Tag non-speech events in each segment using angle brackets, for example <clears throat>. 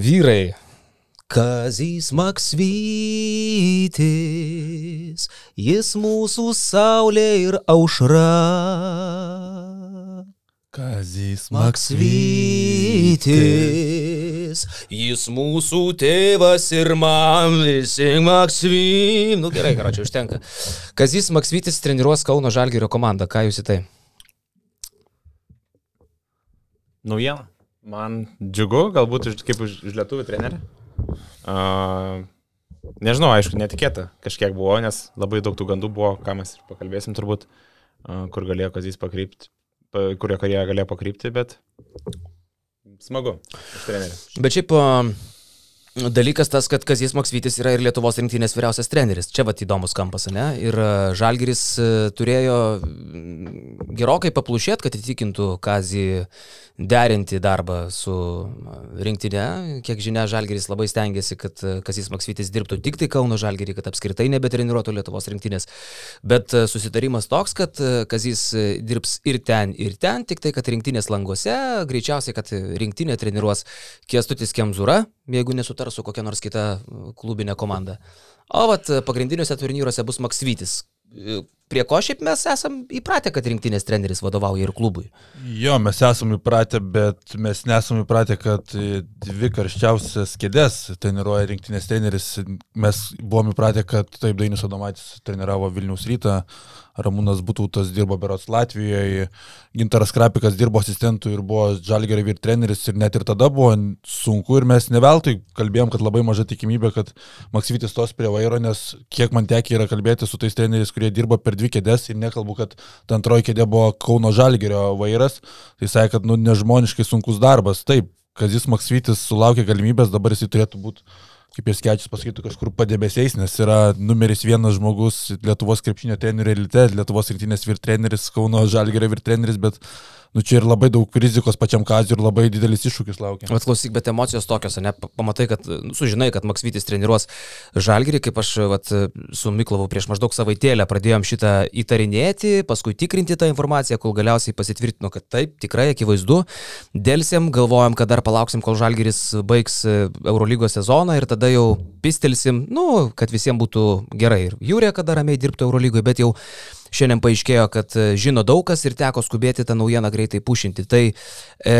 vyrai. Kazys Maksvytis, jis mūsų saulė ir aušra. Kazys Maksvytis, jis mūsų tėvas ir man visi Maksvytis. Nu gerai, karočiui, užtenka. Kazys Maksvytis treniruos Kauno Žalgirio komandą. Ką jūs į tai? Naujiena. Man džiugu, galbūt už, kaip už, už lietuvių trenerį. Uh, nežinau, aišku, netikėta kažkiek buvo, nes labai daug tų gandų buvo, ką mes ir pakalbėsim turbūt, uh, kur galėjo Kazys pakrypti kurio karjerą galėjo pakrypti, bet smagu. Bet šiaip dalykas tas, kad Kazijas Maksvytis yra ir Lietuvos rinktinės vyriausias treneris. Čia vat įdomus kampas, ne? Ir Žalgiris turėjo gerokai paplušėti, kad įtikintų Kazį derinti darbą su rinktinė. Kiek žinia, Žalgeris labai stengiasi, kad Kazis Maksvitis dirbtų tik tai Kauno Žalgerį, kad apskritai nebetreniruotų Lietuvos rinktinės. Bet susitarimas toks, kad Kazis dirbs ir ten, ir ten, tik tai, kad rinktinės languose, greičiausiai, kad rinktinė treniruos Kiestutis Kemzūra, jeigu nesutars su kokia nors kita klubinė komanda. O vat pagrindiniuose turnyruose bus Maksvitis, prie ko šiaip mes esam įpratę, kad rinktinės treneris vadovauja ir klubui. Jo, mes esam įpratę, bet mes nesam įpratę, kad dvi karščiausias kėdės treniruoja rinktinės treneris. Mes buvom įpratę, kad taip Dainis Adomaitis treniravo Vilnius rytą, Ramūnas Butautas dirbo Berots Latvijoje, Gintaras Krapikas dirbo asistentų ir buvo Žalgerio vyr treneris ir net ir tada buvo sunku ir mes neveltui kalbėjom, kad labai maža tikimybė, kad Maksyvitis tos prie vairo, nes kiek man tekia yra kalbėti su tais treneriais, kurie dirba per dvi kėdės ir nekalbu, kad ta antroji kėdė buvo Kauno Žalgerio vairas, tai sakė, kad nu, nežmoniškai sunkus darbas. Taip, Kazis Maksvytis sulaukė galimybės, dabar jisai turėtų būti kaip ir skečius pasakytų, kažkur padėbėsiais, nes yra numeris vienas žmogus Lietuvos krepšinio trenerių elite, Lietuvos rinktinės vyr treneris, Kauno Žalgerio vyr treneris, bet nu, čia ir labai daug rizikos pačiam Kaziu ir labai didelis iššūkis laukia. Bet klausyk, bet emocijos tokios, ne, pamatai, kad, nu, sužinai, kad Maksvytis treniruos Žalgirį, kaip aš vat, su Miklovu prieš maždaug savaitėlę pradėjom šitą įtarinėti, paskui tikrinti tą informaciją, kol galiausiai pasitvirtino, kad taip, tikrai akivaizdu. Dėlsiam, galvojam, kad dar palauksim, kol Žalgiris baigs Eurolygos sezoną ir tada jau pistelsim, nu, kad visiems būtų gerai. Ir Jūrė, kada ramiai dirbtų Eurolygoje, bet jau Šiandien paaiškėjo, kad e, žino daug kas ir teko skubėti tą naujieną greitai pušinti. Tai, e,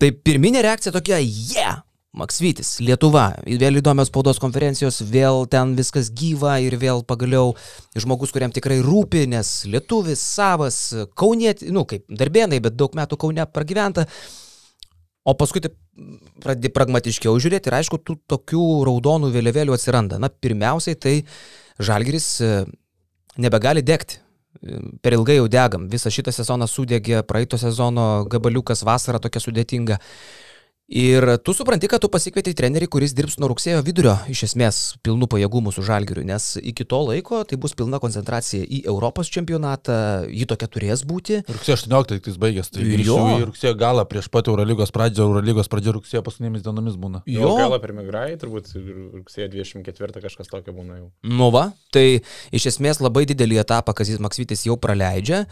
tai pirminė reakcija tokia, jie, yeah! Maksvytis, Lietuva, vėl įdomios spaudos konferencijos, vėl ten viskas gyva ir vėl pagaliau žmogus, kuriam tikrai rūpi, nes lietuvis, savas, kaunėti, nu kaip darbėnai, bet daug metų kaune pragyventa. O paskui taip pradedi pragmatiškiau žiūrėti ir aišku, tų tokių raudonų vėliavėlių atsiranda. Na, pirmiausiai tai Žalgiris nebegali degti. Per ilgai jau degam. Visą šitą sezoną sudegė, praeito sezono gabaliukas vasara tokia sudėtinga. Ir tu supranti, kad tu pasikvietei trenerį, kuris dirbs nuo rugsėjo vidurio, iš esmės, pilnų pajėgumų su žalgiriu, nes iki to laiko tai bus pilna koncentracija į Europos čempionatą, ji tokia turės būti. Rugsėjo 18 tik baigęs, tai grįžau į rugsėjo galą prieš pat Eurolygos pradžią, Eurolygos pradžia rugsėjo paskutinėmis dienomis būna. Jo, galą per migrai, turbūt rugsėjo 24 kažkas tokio būna jau. Nu va, tai iš esmės labai didelį etapą Kazis Maksvitis jau praleidžia.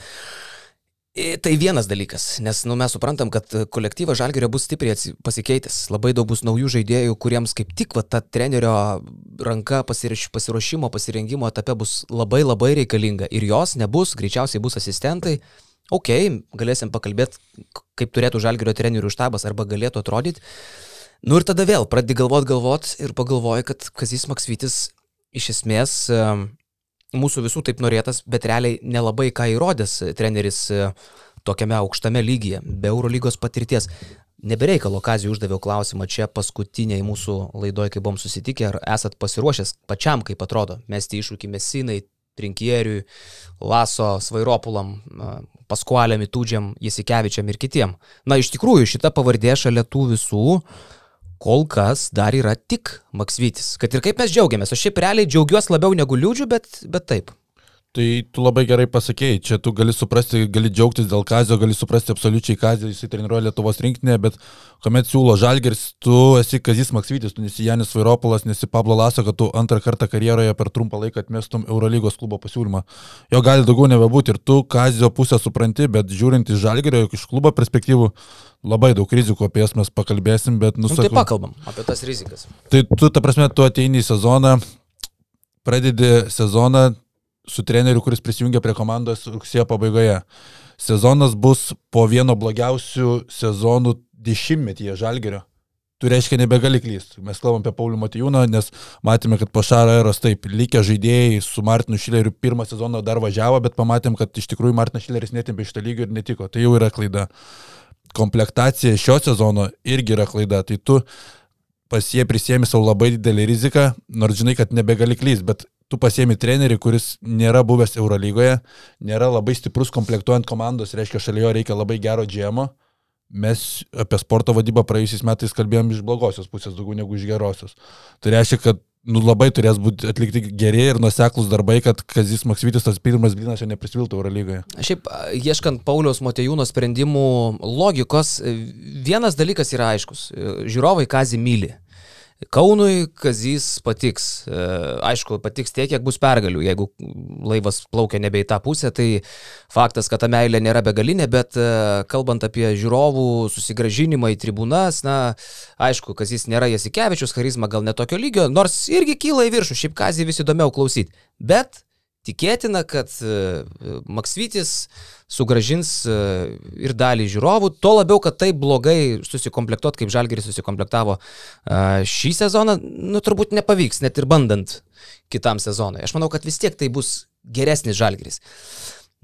Tai vienas dalykas, nes nu, mes suprantam, kad kolektyvas Žalgerio bus stipriai pasikeitęs. Labai daug bus naujų žaidėjų, kuriems kaip tik va, ta trenerio ranka pasiruošimo, pasirengimo etape bus labai labai reikalinga. Ir jos nebus, greičiausiai bus asistentai. Ok, galėsim pakalbėti, kaip turėtų Žalgerio trenerių štabas arba galėtų atrodyti. Nu ir tada vėl pradedi galvot, galvot ir pagalvoji, kad Kazis Maksvitis iš esmės mūsų visų taip norėtas, bet realiai nelabai ką įrodęs treneris e, tokiame aukštame lygyje, be Eurolygos patirties. Nebereikalo Kazijų uždaviau klausimą čia paskutiniai mūsų laidoje, kai buvom susitikę, ar esat pasiruošęs pačiam, kaip atrodo, mesti iššūkį Mesinai, Trinkieriui, Laso, Svairopulam, Paskualiam, Itūdžiam, Jasikevičiam ir kitiem. Na, iš tikrųjų, šita pavardė šalia tų visų kol kas dar yra tik Maksvytis. Kad ir kaip mes džiaugiamės, aš šiaip realiai džiaugiuosi labiau negu liūdžiu, bet, bet taip. Tai tu labai gerai pasakėjai, čia tu gali suprasti, gali džiaugtis dėl Kazio, gali suprasti absoliučiai Kazio, jisai treniruoja Lietuvos rinkinėje, bet kuomet siūlo Žalgeris, tu esi Kazis Maksvytis, tu nesi Janis Vairopolas, nesi Pablo Laso, kad tu antrą kartą karjeroje per trumpą laiką atmestum Eurolygos klubo pasiūlymą. Jo gali daugiau nebebūti ir tu Kazio pusę supranti, bet žiūrint iš Žalgerio, iš klubo perspektyvų, labai daug rizikų apie jas mes pakalbėsim, bet nusakau. Nu, tai pakalbam apie tas rizikas. Tai tu, ta prasme, tu ateini į sezoną, pradedi sezoną, su treneriu, kuris prisijungia prie komandos rugsėjo pabaigoje. Sezonas bus po vieno blogiausių sezonų dešimtmetyje Žalgerio. Tu reiškia nebegali klysti. Mes kalbam apie Paulių Matijūną, nes matėme, kad po Šaro eros taip, likę žaidėjai su Martinu Šileriu pirmą sezoną dar važiavo, bet pamatėm, kad iš tikrųjų Martinas Šileris netempė iš tą lygio ir netiko. Tai jau yra klaida. Komplektacija šio sezono irgi yra klaida. Tai tu pas jie prisėmė savo labai didelį riziką, nors žinai, kad nebegali klysti, bet tu pasiemi trenerį, kuris nėra buvęs Eurolygoje, nėra labai stiprus komplektuojant komandos, reiškia, šalia jo reikia labai gero džiemo. Mes apie sporto vadybą praėjusiais metais kalbėjom iš blogosios pusės daugiau negu iš gerosios. Tai reiškia, kad nu, labai turės būti atlikti geri ir nuseklus darbai, kad Kazis Maksvitis tas pirmas blinas jo neprisiltų Eurolygoje. Šiaip, ieškant Pauliaus Motejūno sprendimų logikos, vienas dalykas yra aiškus. Žiūrovai Kazį myli. Kaunui Kazys patiks. E, aišku, patiks tiek, kiek bus pergalių. Jeigu laivas plaukia nebe į tą pusę, tai faktas, kad ta meilė nėra begalinė, bet e, kalbant apie žiūrovų susigražinimą į tribūnas, na, aišku, Kazys nėra Jasikevičius, charizma gal netokio lygio, nors irgi kyla į viršų, šiaip Kazį vis įdomiau klausyti. Bet Tikėtina, kad e, Maksvitis sugražins e, ir dalį žiūrovų, tuo labiau, kad taip blogai susikomplektuot, kaip Žalgeris susikomplektavo e, šį sezoną, nu turbūt nepavyks, net ir bandant kitam sezonui. Aš manau, kad vis tiek tai bus geresnis Žalgeris.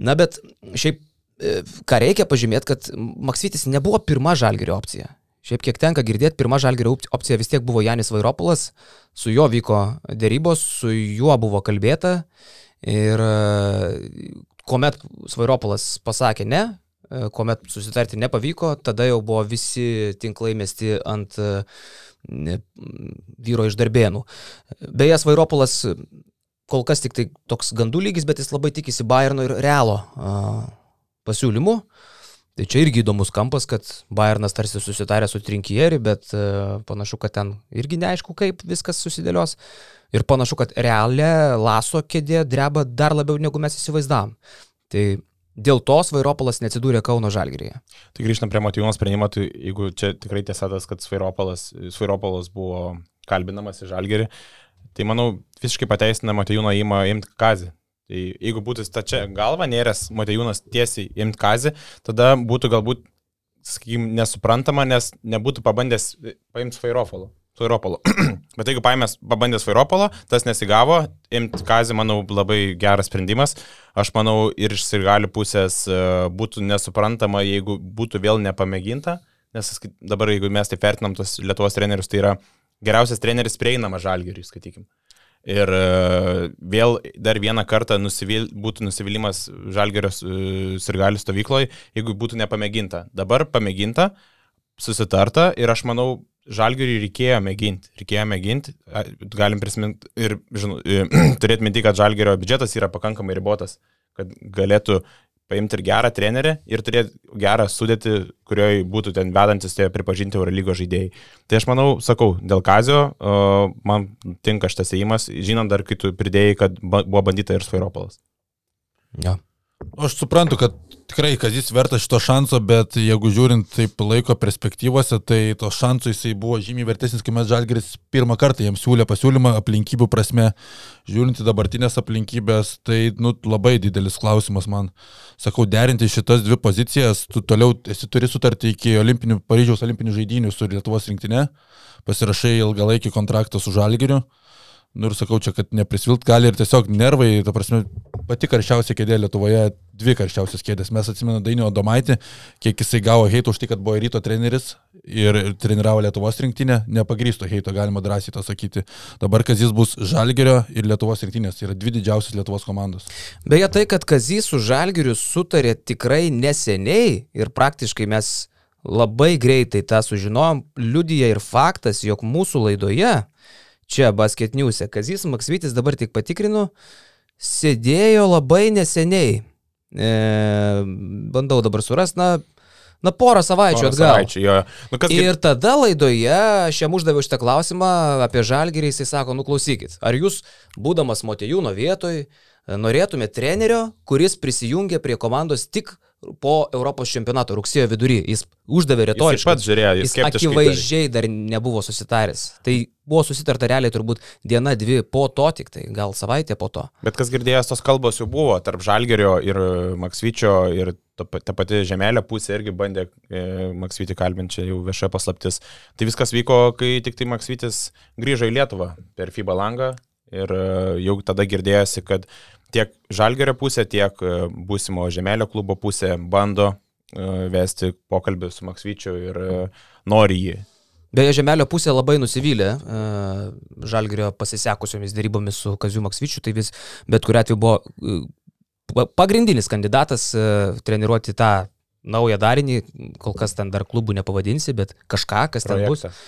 Na bet šiaip, ką reikia pažymėti, kad Maksvitis nebuvo pirma Žalgerio opcija. Šiaip kiek tenka girdėti, pirma žalgerio opcija vis tiek buvo Janis Vairopolas, su juo vyko dėrybos, su juo buvo kalbėta Ir e, kuomet Svairopolas pasakė ne, e, kuomet susitarti nepavyko, tada jau buvo visi tinklai mesti ant e, vyro iš darbėnų. Beje, Svairopolas kol kas tik tai toks gandų lygis, bet jis labai tikisi Bayerno ir Realo pasiūlymų. Tai čia irgi įdomus kampas, kad Bayernas tarsi susitarė su Trinkieri, bet panašu, kad ten irgi neaišku, kaip viskas susidėlios. Ir panašu, kad realė laso kėdė dreba dar labiau negu mes įsivaizdavom. Tai dėl to Svairopolas neatsidūrė Kauno Žalgirėje. Tai grįžtant prie motyvuonos sprendimo, tai jeigu čia tikrai tiesa tas, kad Svairopolas, Svairopolas buvo kalbinamas į Žalgirį, tai manau visiškai pateisina motyvuono įmą imti kazį. Tai jeigu būtų stačia galva, nėrės motyvuonas tiesiai imti kazį, tada būtų galbūt, sakykime, nesuprantama, nes nebūtų pabandęs paimti Svairopolą. Vairopolo. <clears throat> Bet jeigu paėmės, pabandęs Vairopolo, tas nesigavo, imti Kazį, manau, labai geras sprendimas. Aš manau, ir iš sirgalių pusės e, būtų nesuprantama, jeigu būtų vėl nepamėginta, nes dabar, jeigu mes taip vertinam tos Lietuvos trenerius, tai yra geriausias treneris prieinamas žalgeriui, skaitykim. Ir e, vėl dar vieną kartą nusivil, būtų nusivylimas žalgerio e, sirgalių stovykloje, jeigu būtų nepamėginta. Dabar pamėginta, susitarta ir aš manau, Žalgiriui reikėjo mėginti, reikėjo mėginti, galim prisiminti ir žinu, <clears throat> turėti minti, kad Žalgirio biudžetas yra pakankamai ribotas, kad galėtų paimti ir gerą trenerį ir turėti gerą sudėtį, kurioje būtų ten vedantis tie pripažinti Eurolygo žaidėjai. Tai aš manau, sakau, dėl Kazio man tinka šitas įėjimas, žinant dar, kai tu pridėjai, kad buvo bandyta ir Svairopolas. Ja. Aš suprantu, kad tikrai Kazis vertas šito šanso, bet jeigu žiūrint taip laiko perspektyvose, tai to šansų jisai buvo žymiai vertesnis, kai mes Žalgeris pirmą kartą jiems siūlė pasiūlymą aplinkybių prasme. Žiūrint į dabartinės aplinkybės, tai nu, labai didelis klausimas man. Sakau, derinti šitas dvi pozicijas, tu toliau esi turi sutartį iki olimpinių, Paryžiaus olimpinių žaidinių su Lietuvos rinktinė, pasirašai ilgalaikį kontraktą su Žalgeriu. Nu ir sakau čia, kad neprisvilt gali ir tiesiog nervai, ta prasme, pati karščiausia kėdė Lietuvoje, dvi karščiausias kėdės. Mes atsimename Dainio Domaitį, kiek jisai gavo heito už tai, kad buvo ryto treneris ir treniravo Lietuvos rinktinę, nepagrysto heito, galima drąsiai tą sakyti. Dabar Kazis bus Žalgerio ir Lietuvos rinktinės, tai yra dvi didžiausios Lietuvos komandos. Beje, tai, kad Kazis su Žalgeriu sutarė tikrai neseniai ir praktiškai mes labai greitai tą sužinojom, liudija ir faktas, jog mūsų laidoje čia Basket News. E. Kazis Maksvitis dabar tik patikrinu. sėdėjo labai neseniai. E, bandau dabar surasti, na, na porą savaičių Porą atgal. savaičių, jo. Nu, kas Ir tada laidoje aš jam uždaviau šitą klausimą apie žalgyrį, jisai sako, nu klausykit, ar jūs, būdamas Motejūno vietoj, norėtumėte trenerio, kuris prisijungė prie komandos tik po Europos čempionato rugsėjo vidury. Jis uždavė Jis retoriškai. pats žiūrėjo, jis Jis akivaizdžiai dar nebuvo susitaręs. Tai buvo susitarta realiai turbūt diena, dvi po to tik, tai gal savaitė po to. Bet kas girdėjęs, tos kalbos jau buvo tarp Žalgerio ir Maksvyčio ir ta pa- ta pati Žemelė pusė irgi bandė e, Maksvytį kalbinti, čia jau vieša paslaptis. Tai viskas vyko, kai tik tai Maksvytis grįžo į Lietuvą per FIBA langą ir e, jau tada girdėjosi, kad tiek Žalgerio pusė, tiek e, būsimo Žemelio klubo pusė bando e, vesti pokalbį su Maksvyčiu ir e, nori jį. Beje, Žemelio pusė labai nusivylė uh, Žalgirio pasisekusiomis dėrybomis su Kaziu Maksvyčiu, tai vis bet kuriu atveju buvo pa- pagrindinis kandidatas uh, treniruoti tą naują darinį, kol kas ten dar klubų nepavadinsi, bet kažką, kas ten bus. Projektą.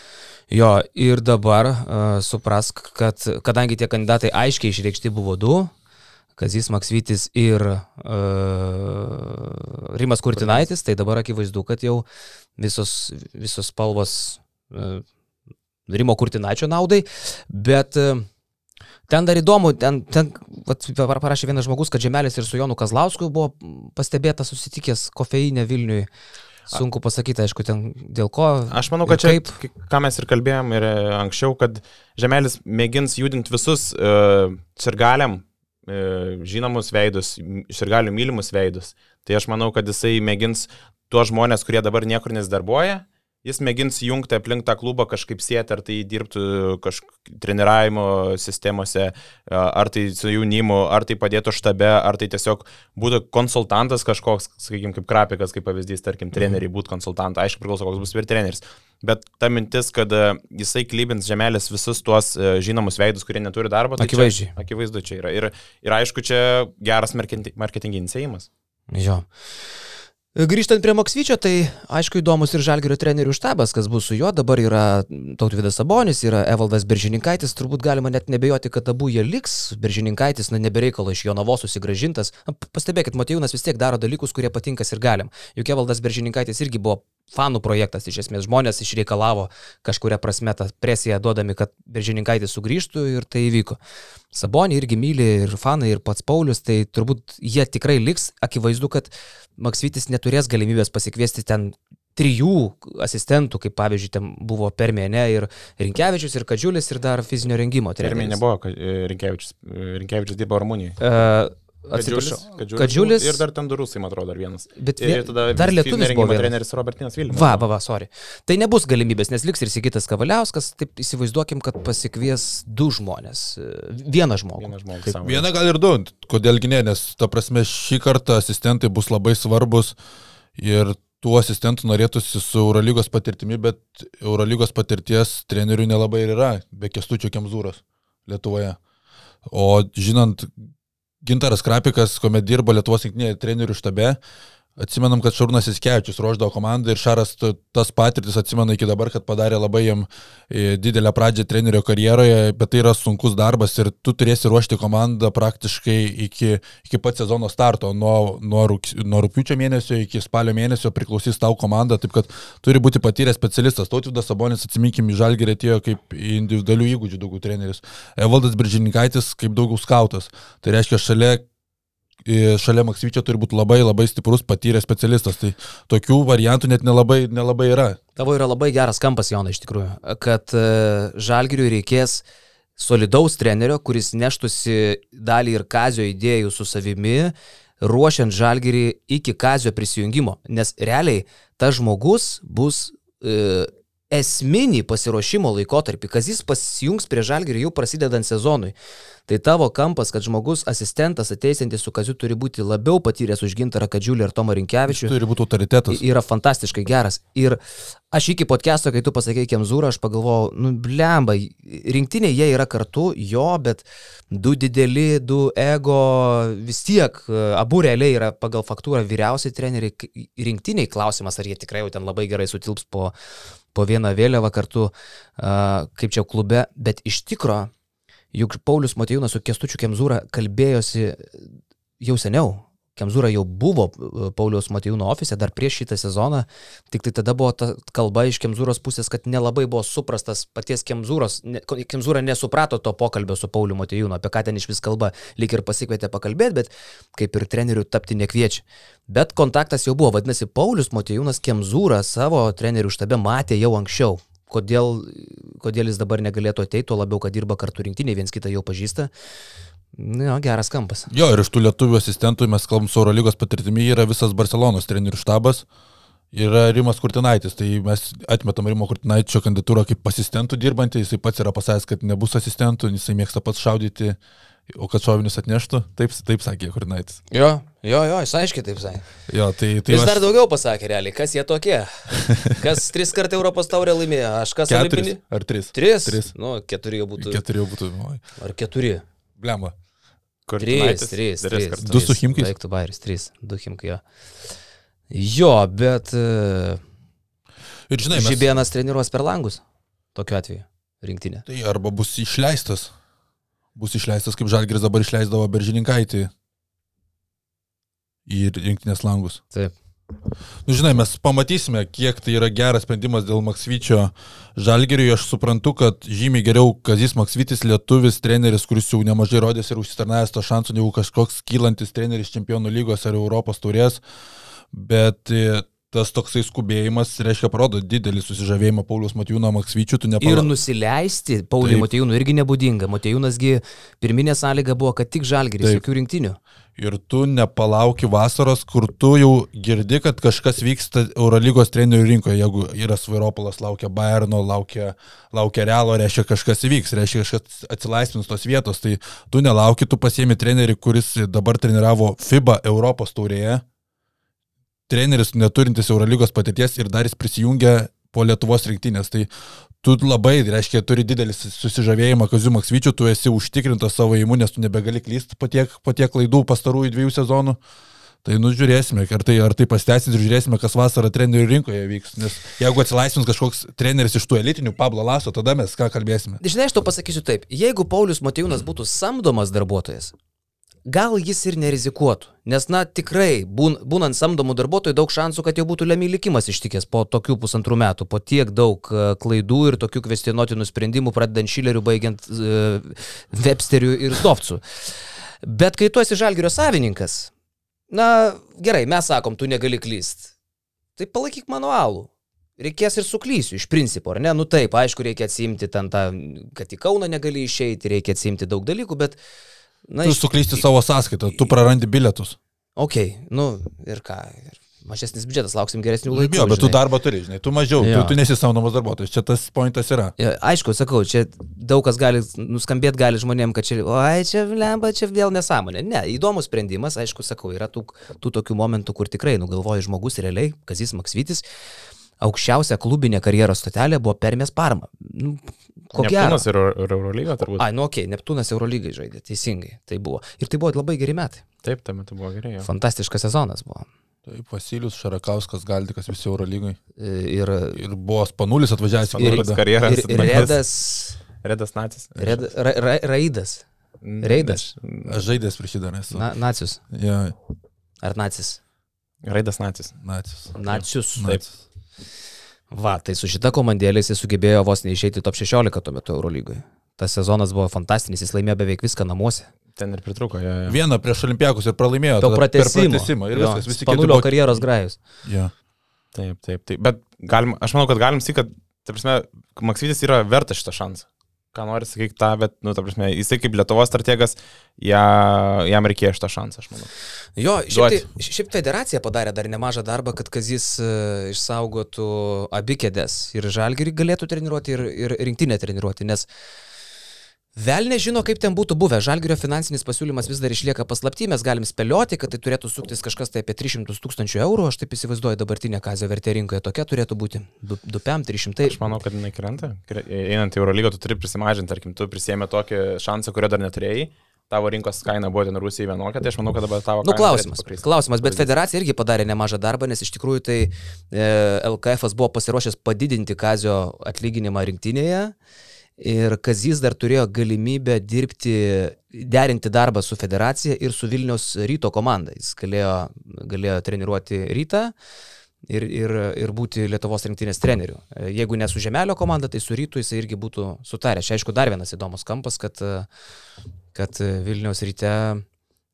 Jo, ir dabar uh, suprask, kad kadangi tie kandidatai aiškiai išreikšti buvo du, Kazis Maksvytis ir uh, Rimas Kurtinaitis, tai dabar akivaizdu, kad jau visos, visos spalvos Rimo Kurtinaičio naudai, bet uh, ten dar įdomu, ten, ten vat, par- parašė vienas žmogus, kad Žemelis ir su Jonu Kazlausku buvo pastebėtas susitikęs kofeinė Vilniui. Sunku pasakyti, aišku, ten dėl ko. Aš manau, kad čia, kaip. ką mes ir kalbėjom ir e, anksčiau, kad Žemelis mėgins judinti visus uh, sirgaliam uh, žinomus veidus, sirgalių mylimus veidus. Tai aš manau, kad jisai mėgins tuos žmonės, kurie dabar niekur nesidarbuoja, jis mėgins jungti aplink tą klubą kažkaip sėti, ar tai dirbtų kažkokiu treniravimo sistemose, ar tai su jaunimu, ar tai padėtų štabe, ar tai tiesiog būtų konsultantas kažkoks, sakykime, kaip Krapikas, kaip pavyzdys, tarkim, treneriai būtų konsultantai, aišku, priklauso, koks bus ir treneris. Bet ta mintis, kad jisai klybins žemelės visus tuos žinomus veidus, kurie neturi darbo, tai Akivaizdžiai. Čia, akivaizdu čia yra. Ir, ir aišku, čia geras marketing- marketinginis įėjimas. Jo. Grįžtant prie Maksvyčio, tai aišku įdomus ir Žalgirio trenerių štabas, kas bus su juo. Dabar yra Tautvidas Sabonis, yra Evaldas Beržininkaitis, turbūt galima net nebejoti, kad abu jie liks. Beržininkaitis, na, nebereikalo iš jo navos susigražintas. Pastebėkit, Matijūnas vis tiek daro dalykus, kurie patinkas ir galim. Juk Evaldas Beržininkaitis irgi buvo fanų projektas, iš esmės žmonės išreikalavo kažkuria prasme tą presiją duodami, kad Beržininkaitis sugrįžtų ir tai įvyko. Sabonį irgi myli ir fanai, ir pats Paulius, tai turbūt jie tikrai liks. Akivaizdu, kad Maksvitis neturės galimybės pasikviesti ten trijų asistentų, kaip pavyzdžiui, ten buvo Permėne ir Rinkevičius, ir Kadžiulis, ir dar fizinio rengimo treneris. nebuvo, kad e, Rinkevičius, e, Rinkevičius dirbo Rumunijoje. Uh, atsiprašau. Kadžiulis, Kadžiulis Ir dar ten du rusai, man atrodo, dar vienas. Bet Ir vie- tada dar lietuvis buvo treneris Robertinas Vilnius. Va, va, va, sorry. Tai nebus galimybės, nes liks ir Sigitas Kavaliauskas, taip įsivaizduokim, kad pasikvies du žmonės. Vieną žmogų. Vienas žmogus. Taip. Viena gal ir du, kodėlgi ne, nes ta prasme šį kartą asistentai bus labai svarbus ir tų asistentų norėtųsi su Eurolygos patirtimi, bet Eurolygos patirties trenerių nelabai ir yra, be kestučio Kemzūros Lietuvoje. O žinant, Gintaras Krapikas, kuomet dirbo Lietuvos rinktinėje trenerių štabe, Atsimenam, kad Šarūnas Iskevičius ruoždavo komandą ir Šaras tas patirtis atsimena iki dabar, kad padarė labai jam e, didelę pradžią trenerio karjeroje, bet tai yra sunkus darbas ir tu turėsi ruošti komandą praktiškai iki, iki pat sezono starto. Nuo, nuo, rūks, nuo rūpiučio mėnesio iki spalio mėnesio priklausys tau komanda, taip kad turi būti patyręs specialistas. Tautvidas Sabonis, atsiminkim, į Žalgirį atėjo kaip individualių įgūdžių daugiau treneris. Evaldas Biržininkaitis kaip daugiau skautas. Tai reiškia, šalia šalia Maksvyčio turi būti labai labai stiprus patyręs specialistas. Tai tokių variantų net nelabai, nelabai yra. Tavo yra labai geras kampas, Jonai, iš tikrųjų, kad e, Žalgiriui reikės solidaus trenerio, kuris neštusi dalį ir kazio idėjų su savimi, ruošiant Žalgirį iki kazio prisijungimo. Nes realiai tas žmogus bus e, esminį pasiruošimo laikotarpį, kas jis pasijungs prie Žalgirį jau prasidedant sezonui. Tai tavo kampas, kad žmogus asistentas ateisantis su kaziu turi būti labiau patyręs už gintarą Kadžiulį ir Tomą Rinkevičių Turi būti autoritetas. yra fantastiškai geras. Ir aš iki podcast'o, kai tu pasakei Kemzūrą, aš pagalvojau, nu, blemba, rinktinė jie yra kartu, jo, bet du dideli, du ego, vis tiek, e, abu realiai yra pagal faktūrą vyriausiai treneriai. Rinktiniai klausimas, ar jie tikrai jau ten labai gerai sutilps po, po vieną vėliavą kartu, kaip čia klube, bet iš tikro juk Paulius Matejūnas su Kestučiu Kemzūra kalbėjosi jau seniau. Kemzūra jau buvo e, Pauliaus Matijūno ofise dar prieš šitą sezoną, tik tai tada buvo ta kalba iš Kemzūros pusės, kad nelabai buvo suprastas paties Kemzūros, ne, Kemzūra nesuprato to pokalbio su Pauliu Matijūnu, apie ką ten iš vis kalba, lyg ir pasikvietė pakalbėti, bet kaip ir trenerių tapti nekviečia. Bet kontaktas jau buvo, vadinasi, Paulius Matijūnas Kemzūrą savo trenerių štabe matė jau anksčiau. Kodėl, kodėl jis dabar negalėtų ateiti, tuo labiau, kad dirba kartu rinktinė, viens kitą jau pažįsta. Jo, geras kampas. Jo, ir iš tų lietuvių asistentų mes kalbam su Eurolygos patirtimi, yra visas Barcelonos trenerių štabas. Yra Rimas Kurtinaitis, tai mes atmetam Rimo Kurtinaičio kandidatūrą kaip asistentų dirbantį, jisai pats yra pasakęs, kad nebus asistentų, jisai mėgsta pats šaudyti, o kad šovinius atneštų, taip, taip sakė Kurtinaitis. Jo, jo, jo, jis aiškiai taip sakė. Jo, tai, tai jis aš... dar daugiau pasakė realiai, kas jie tokie. Kas tris kartų Europos taurę laimėjo, aš kas keturis, olimpinį? Ar tris? Tris? Tris. Nu, keturi jau būtų. Keturi jau būtų. Ar keturi? Blemba. Trys, trys, trys. Du su Himkais. Baigtų bairis, trys, du Himkai jo. Jo, bet... Uh, Ir žinai, mes... Žibėnas treniruos per langus, tokiu atveju, rinktinė. Tai arba bus išleistas. Bus išleistas, kaip Žalgiris dabar išleisdavo Beržininkaitį į rinktinės langus. Taip. Nu, žinai, mes pamatysime, kiek tai yra geras sprendimas dėl Maksvyčio žalgeriui. Aš suprantu, kad žymiai geriau Kazis Maksvytis, lietuvis treneris, kuris jau nemažai rodės ir užsitarnavęs to šansų, negu kažkoks kylantis treneris čempionų lygos ar Europos taurės. Bet e, tas toksai skubėjimas, reiškia, parodo didelį susižavėjimą Paulius Matijūno Maksvyčių, tu nepala... Ir nusileisti Pauliui Matijūnui irgi nebūdinga. Matijūnasgi pirminė sąlyga buvo, kad tik žalgeris, jokių rinktinių. Ir tu nepalauki vasaros, kur tu jau girdi, kad kažkas vyksta Eurolygos trenerių rinkoje. Jeigu yra Svairopolas, laukia Bayerno, laukia, laukia Realo, reiškia kažkas įvyks, reiškia kažkas atsilaisvins tos vietos. Tai tu nelauki, tu pasiemi trenerį, kuris dabar treniravo FIBA Europos taurėje. Treneris neturintis Eurolygos patirties ir dar jis prisijungia po Lietuvos rinktinės. Tai tu labai, reiškia, turi didelį susižavėjimą Kaziu Maksvyčiu, tu esi užtikrintas savo įimu, nes tu nebegali klysti po tiek, po tiek klaidų pastarųjų dviejų sezonų. Tai nu žiūrėsime, ar tai, ar tai pasteisins ir žiūrėsime, kas vasarą trenerių rinkoje vyks. Nes jeigu atsilaisvins kažkoks treneris iš tų elitinių Pablo Laso, tada mes ką kalbėsime. Žinai, aš to pasakysiu taip. Jeigu Paulius Matijūnas būtų samdomas darbuotojas, gal jis ir nerizikuotų. Nes, na, tikrai, būn, būnant samdomų darbuotojų, daug šansų, kad jau būtų lemį likimas ištikęs po tokių pusantrų metų, po tiek daug uh, klaidų ir tokių kvestionuotinų sprendimų, pradedant Šileriu, baigiant uh, Websteriu ir Zdovcu. Bet kai tu esi žalgerio savininkas, na, gerai, mes sakom, tu negali klyst. Tai palaikyk manualų. Reikės ir suklysiu, iš principo, ar ne? Nu taip, aišku, reikia atsimti ten tą, kad į Kauną negali išeiti, reikia atsimti daug dalykų, bet... Na, tu iš... suklysti savo sąskaitą, tu prarandi bilietus. Ok, nu ir ką, ir mažesnis biudžetas, lauksim geresnių laikų. Jo, bet žinai. tu darbą turi, žinai, tu mažiau, jo. tu, tu nesi saunomas darbuotojas, čia tas pointas yra. Ja, aišku, sakau, čia daug kas gali nuskambėti gali žmonėm, kad čia, oi, čia lemba, čia vėl nesąmonė. Ne, įdomus sprendimas, aišku, sakau, yra tų, tų tokių momentų, kur tikrai nugalvoja žmogus realiai, Kazis Maksvitis, aukščiausia klubinė karjeros stotelė buvo Permės Parma. Nu, ko gero. Neptūnas ir Eurolyga turbūt. Ai, nu okei, okay, Neptūnas Eurolygai žaidė, teisingai, tai buvo. Ir tai buvo labai geri metai. Taip, tuo metu buvo gerai. Jo. Fantastiškas sezonas buvo. Taip, Vasilius Šarakauskas, Galdikas visi Eurolygai. Ir, ir buvo Spanulis atvažiavęs į karjerą. Ir, ir Redas. Redas Nacis. Red, ra, ra, Raidas. Reidas. Aš žaidęs prieš jį dar esu. Na, nacius. Ja. Ar nacis? Raidas Nacis. Nacis. Nacius. Taip. Va, tai su šita komandėlė jis sugebėjo vos neišeiti top 16 tuo metu Eurolygoje. Tas sezonas buvo fantastinis, jis laimėjo beveik viską namuose. Ten ir pritruko. Ja, ja. Vieną prieš Olimpiakus ir pralaimėjo. To pratesimo. pratesimo. Ir viskas, visi kiti. Buvo... karjeros grajus. Ja. Taip, taip, taip. Bet galim, aš manau, kad galim sakyti, kad, ta prasme, Maksytis yra vertas šitą šansą. Ką nori sakyti tą, bet, nu, ta prasme, jisai kaip Lietuvos strategas, ja, jam reikėjo šitą šansą, aš manau. Jo, šiaip, tai, šiaip federacija padarė dar nemažą darbą, kad Kazis uh, išsaugotų abi kėdės ir žalgerį galėtų treniruoti ir, ir rinktinę treniruoti, nes uh, Vėl nežino, kaip ten būtų buvę. Žalgirio finansinis pasiūlymas vis dar išlieka paslapti, mes galim spėlioti, kad tai turėtų suktis kažkas tai apie 300 tūkstančių eurų, aš taip įsivaizduoju, dabartinė kazio vertė rinkoje tokia turėtų būti. 2-300. Aš manau, kad jinai krenta. Einant į Eurolygą, tu turi prisimažinti, tarkim, tu prisėmė tokį šansą, kurio dar neturėjai tavo rinkos kaina buvo ten Rusijai vienokia, tai aš manau, kad dabar tavo... Nu, klausimas. Klausimas, bet federacija irgi padarė nemažą darbą, nes iš tikrųjų tai e, LKF buvo pasiruošęs padidinti Kazio atlyginimą rinktinėje Ir Kazys dar turėjo galimybę dirbti, derinti darbą su federacija ir su Vilnius ryto komanda. Jis galėjo, galėjo treniruoti rytą ir, ir, ir būti Lietuvos rinktinės treneriu. Jeigu ne su Žemelio komanda, tai su rytu jisai irgi būtų sutaręs. Čia aišku dar vienas įdomus kampas, kad, kad Vilnius ryte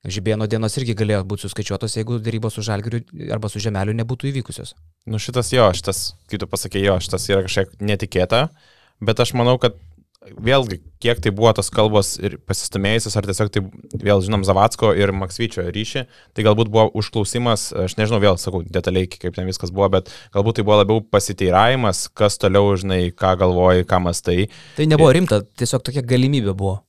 Žibėno dienos irgi galėjo būti suskaičiuotos, jeigu darybos su Žalgiriu arba su Žemeliu nebūtų įvykusios. Nu šitas jo, šitas, kaip tu pasakė, jo, šitas yra kažkiek netikėta, bet aš manau, kad vėlgi, kiek tai buvo tos kalbos ir pasistumėjusios, ar tiesiog tai vėl žinom Zavatsko ir Maksvyčio ryšį, tai galbūt buvo užklausimas, aš nežinau, vėl sakau detaliai, kaip ten viskas buvo, bet galbūt tai buvo labiau pasiteiravimas, kas toliau, žinai, ką galvoji, ką mastai. Tai nebuvo rimta, tiesiog tokia galimybė buvo.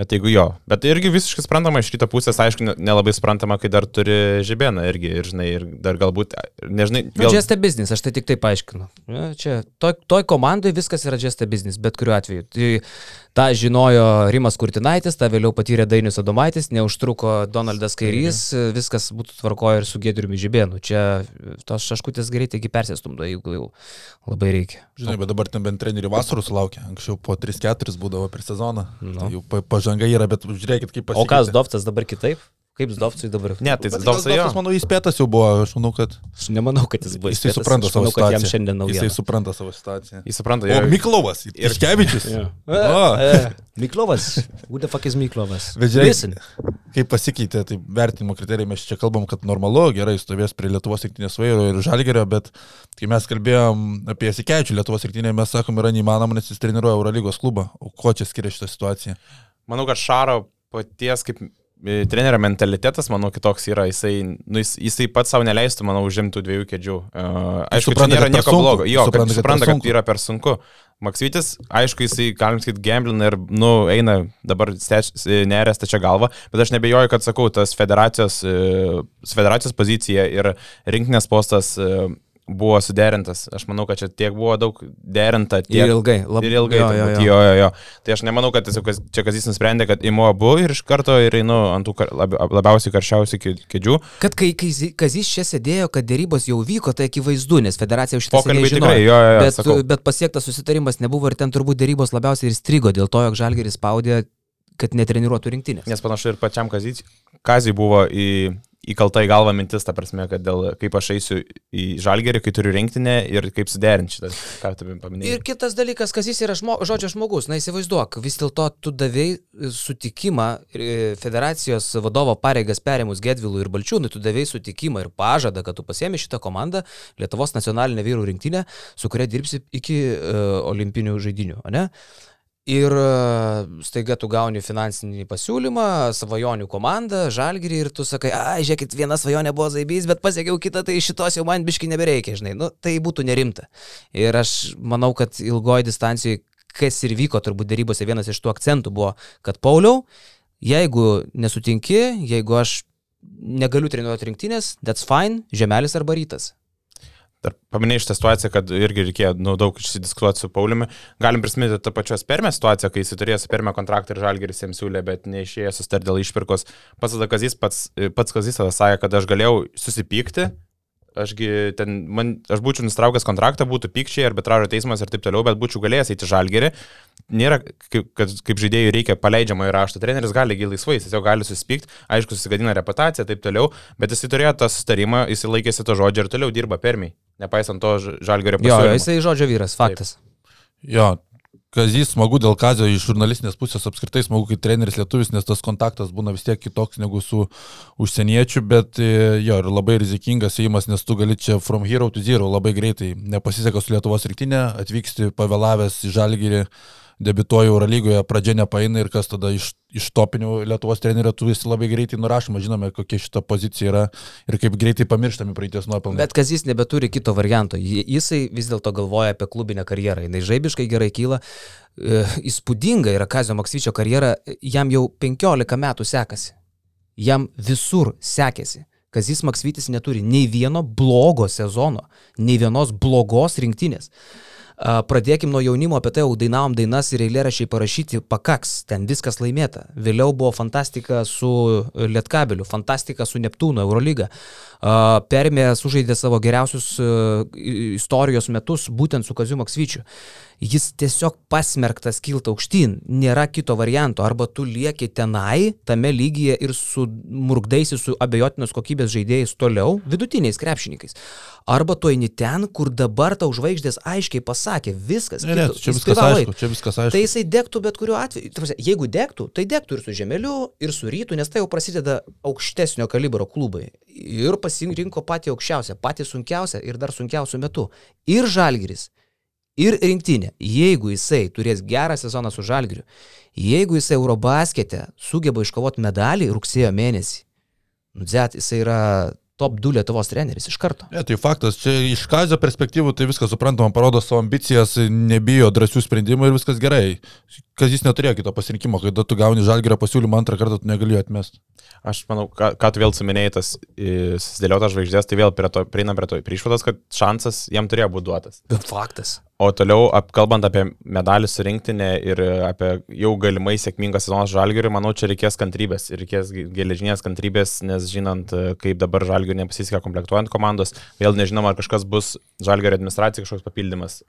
Bet jeigu jo, bet irgi visiškai suprantama iš kito pusės, aišku, nelabai suprantama, kai dar turi žibėną irgi, ir, žinai, ir dar galbūt, nežinai. Vėl... Nu, just a business, aš tai tik taip paaiškinu. Čia, toj, toj komandai viskas yra just a business, bet kuriuo atveju. Tai tą žinojo Rimas Kurtinaitis, tą vėliau patyrė Dainius Adomaitis, neužtruko Donaldas Kairys, viskas būtų tvarkoja ir su Gedriumi Žibėnu. Čia tos šaškutės greitai persistumdo, jeigu jau labai reikia. Žinai, bet dabar ten bent trenerių vasarų sulaukia, anksčiau po 3-4 būdavo per sezoną. No. Tai jau pažanga yra, bet žiūrėkit, kaip pasikeitė. O kas Dovtas dabar kitaip? Kaip Zdovcui dabar? Ne, tai Zdovcui. Aš manau, įspėtas jau buvo, aš manau, kad... Aš nemanau, kad jis buvo. Jisai supranta savo situaciją. Jam šiandien naujiena. Jisai supranta savo situaciją. Jis supranta, jau. O Miklovas, ir Škevičius. Miklovas, who the fuck is Miklovas? Vedžiai, kaip pasikeitė, tai vertinimo kriterijai mes čia kalbam, kad normalu, gerai, stovės prie Lietuvos rinktinės vairo ir Žalgerio, bet kai mes kalbėjom apie Sikeičių Lietuvos rinktinę, mes sakom, yra neįmanoma, nes jis treniruoja Eurolygos klubą. O ko čia skiria šitą situaciją? Manau, kad Šaro paties kaip E, trenerio mentalitetas, manau, kitoks yra. Jisai, nu, jis, jisai pats savo neleistų, manau, užimtų dviejų kėdžių. Uh, aišku, supranta, nėra nieko sunku. blogo. Jo, supranta, kad, supranta, kad, kad yra per sunku. Maksytis, aišku, jisai, galim sakyti, gamblina ir, nu, eina dabar nerės tačia galva, bet aš nebejoju, kad, sakau, tas federacijos, e, federacijos pozicija ir rinkinės postas buvo suderintas. Aš manau, kad čia tiek buvo daug derinta. Tiek, ir ilgai. Lab... Ir ilgai. Jo, jo, jo. jo, jo, jo. Tai aš nemanau, kad tiesiog čia kas jis nusprendė, kad imu abu ir iš karto ir einu ant tų kar, lab, labiausiai karščiausių kėdžių. Kad kai Kazis čia sėdėjo, kad dėrybos jau vyko, tai akivaizdu, nes federacija už šitą pokalbį tikrai, jo, jo, jo, bet, sakau. bet pasiektas susitarimas nebuvo ir ten turbūt dėrybos labiausiai ir strigo dėl to, jog Žalgeris spaudė kad netreniruotų rinktinės. Nes panašu ir pačiam Kazijai buvo į įkalta į galvą mintis, ta prasme, kad dėl kaip aš eisiu į žalgerį, kai turiu rinktinę ir kaip suderinti šitą, ką tu paminėjai. Ir kitas dalykas, kas jis yra žmo, žodžio žmogus, na įsivaizduok, vis dėlto tu davėjai sutikimą e, federacijos vadovo pareigas perėmus Gedvilų ir Balčiūnui, tu davėjai sutikimą ir pažadą, kad tu pasiemi šitą komandą, Lietuvos nacionalinę vyrų rinktinę, su kuria dirbsi iki uh, olimpinių žaidinių, ne? Uh, Ir e, staiga tu gauni finansinį pasiūlymą, svajonių komandą, žalgirį ir tu sakai, ai, žiūrėkit, viena svajonė buvo zaibys, bet pasiekiau kitą, tai šitos jau man biški nebereikia, žinai, nu, tai būtų nerimta. Ir aš manau, kad ilgoji distancijoje, kas ir vyko turbūt darybose, vienas iš tų akcentų buvo, kad Pauliau, jeigu nesutinki, jeigu aš negaliu treniruoti rinktinės, that's fine, žemelis arba rytas. Dar paminėjai šitą situaciją, kad irgi reikėjo nu, daug išsidiskutuoti su Pauliumi. Galim prisiminti tą pačios permę situaciją, kai jis turėjo su permę kontraktą ir žalgeris jiems siūlė, bet neišėjo sustarti dėl išpirkos. Pats tada Kazis, pats, pats Kazis tada sakė, kad aš galėjau susipykti, Ašgi ten, man, aš būčiau nustraukęs kontraktą, būtų pykčiai, arbitražo teismas ir taip toliau, bet būčiau galėjęs eiti žalgerį. Nėra, kaip, kad kaip žaidėjui reikia paleidžiamo įrašto, treneris gali laisvai, jis jau gali susipykti, aišku, susigadina reputaciją, taip toliau, bet jis turėjo tą sustarimą, jis laikėsi to žodžio ir toliau dirba permiai nepaisant to žalgerio pasiūlymo. Jo, jisai žodžio vyras, faktas. Taip. Jo, Kazys smagu dėl Kazio iš žurnalistinės pusės, apskritai smagu kaip treneris lietuvis, nes tas kontaktas būna vis tiek kitoks negu su užsieniečiu, bet e, jo, ir labai rizikingas įimas, nes tu gali čia from hero to zero labai greitai, nepasiseka su Lietuvos rinktinė, atvyksti pavėlavęs į žalgyrį debituoja Eurolygoje, pradžia nepaina ir kas tada iš, iš topinių Lietuvos trenerio tu visi labai greitai nurašoma, žinome, kokia šita pozicija yra ir kaip greitai pamirštami praeities nuopelnai. Bet kas jis nebeturi kito varianto, jisai vis dėlto galvoja apie klubinę karjerą, jinai žaibiškai gerai kyla, e, įspūdinga yra Kazio Maksvyčio karjera, jam jau 15 metų sekasi, jam visur sekėsi. Kazis Maksvytis neturi nei vieno blogo sezono, nei vienos blogos rinktinės. Pradėkim nuo jaunimo, apie tai jau dainavom dainas ir eilėrašiai parašyti, pakaks, ten viskas laimėta. Vėliau buvo fantastika su Lietkabeliu, fantastika su Neptūnu, Eurolyga. Permė sužaidė savo geriausius istorijos metus būtent su Kaziu Maksvyčiu jis tiesiog pasmerktas kilti aukštyn, nėra kito varianto, arba tu lieki tenai, tame lygyje ir sumurgdaisi su abejotinos kokybės žaidėjais toliau, vidutiniais krepšininkais. Arba tu eini ten, kur dabar tau žvaigždės aiškiai pasakė, viskas. Ne, ne, čia viskas privalo aišku, čia viskas aišku. Tai jisai degtų bet kuriuo atveju. Ta prasme, Jeigu degtų, tai degtų ir su Žemeliu, ir su Rytu, nes tai jau prasideda aukštesnio kalibro klubai. Ir pasirinko patį aukščiausią, patį sunkiausią ir dar sunkiausių metų. Ir Žalgiris, ir rinktinė. Jeigu jisai turės gerą sezoną su Žalgiriu, jeigu jisai Eurobaskete sugeba iškovoti medalį rugsėjo mėnesį, nu, dzet, jisai yra top 2 Lietuvos treneris iš karto. Ne, tai faktas, čia iš kazio perspektyvų tai viskas suprantama, parodo savo ambicijas, nebijo drąsių sprendimų ir viskas gerai. Kas jis neturėjo kito pasirinkimo, kai tu gauni žalgerio pasiūlymą antrą kartą, tu negali atmesti. Aš manau, ką, ką tu vėl suminėjai, tas e, susidėliotas žvaigždės, tai vėl prie to, prieinam prie to prie išvados, kad šansas jam turėjo būti duotas. Bet faktas. O toliau, kalbant apie medalį surinktinę ir apie jau galimai sėkmingą sezoną žalgiriui, manau, čia reikės kantrybės ir reikės geležinės kantrybės, nes žinant, kaip dabar žalgiriui nepasisekė komplektuojant komandos, vėl nežinom, ar kažkas bus žalgirio administracija, kažkoks papildymas.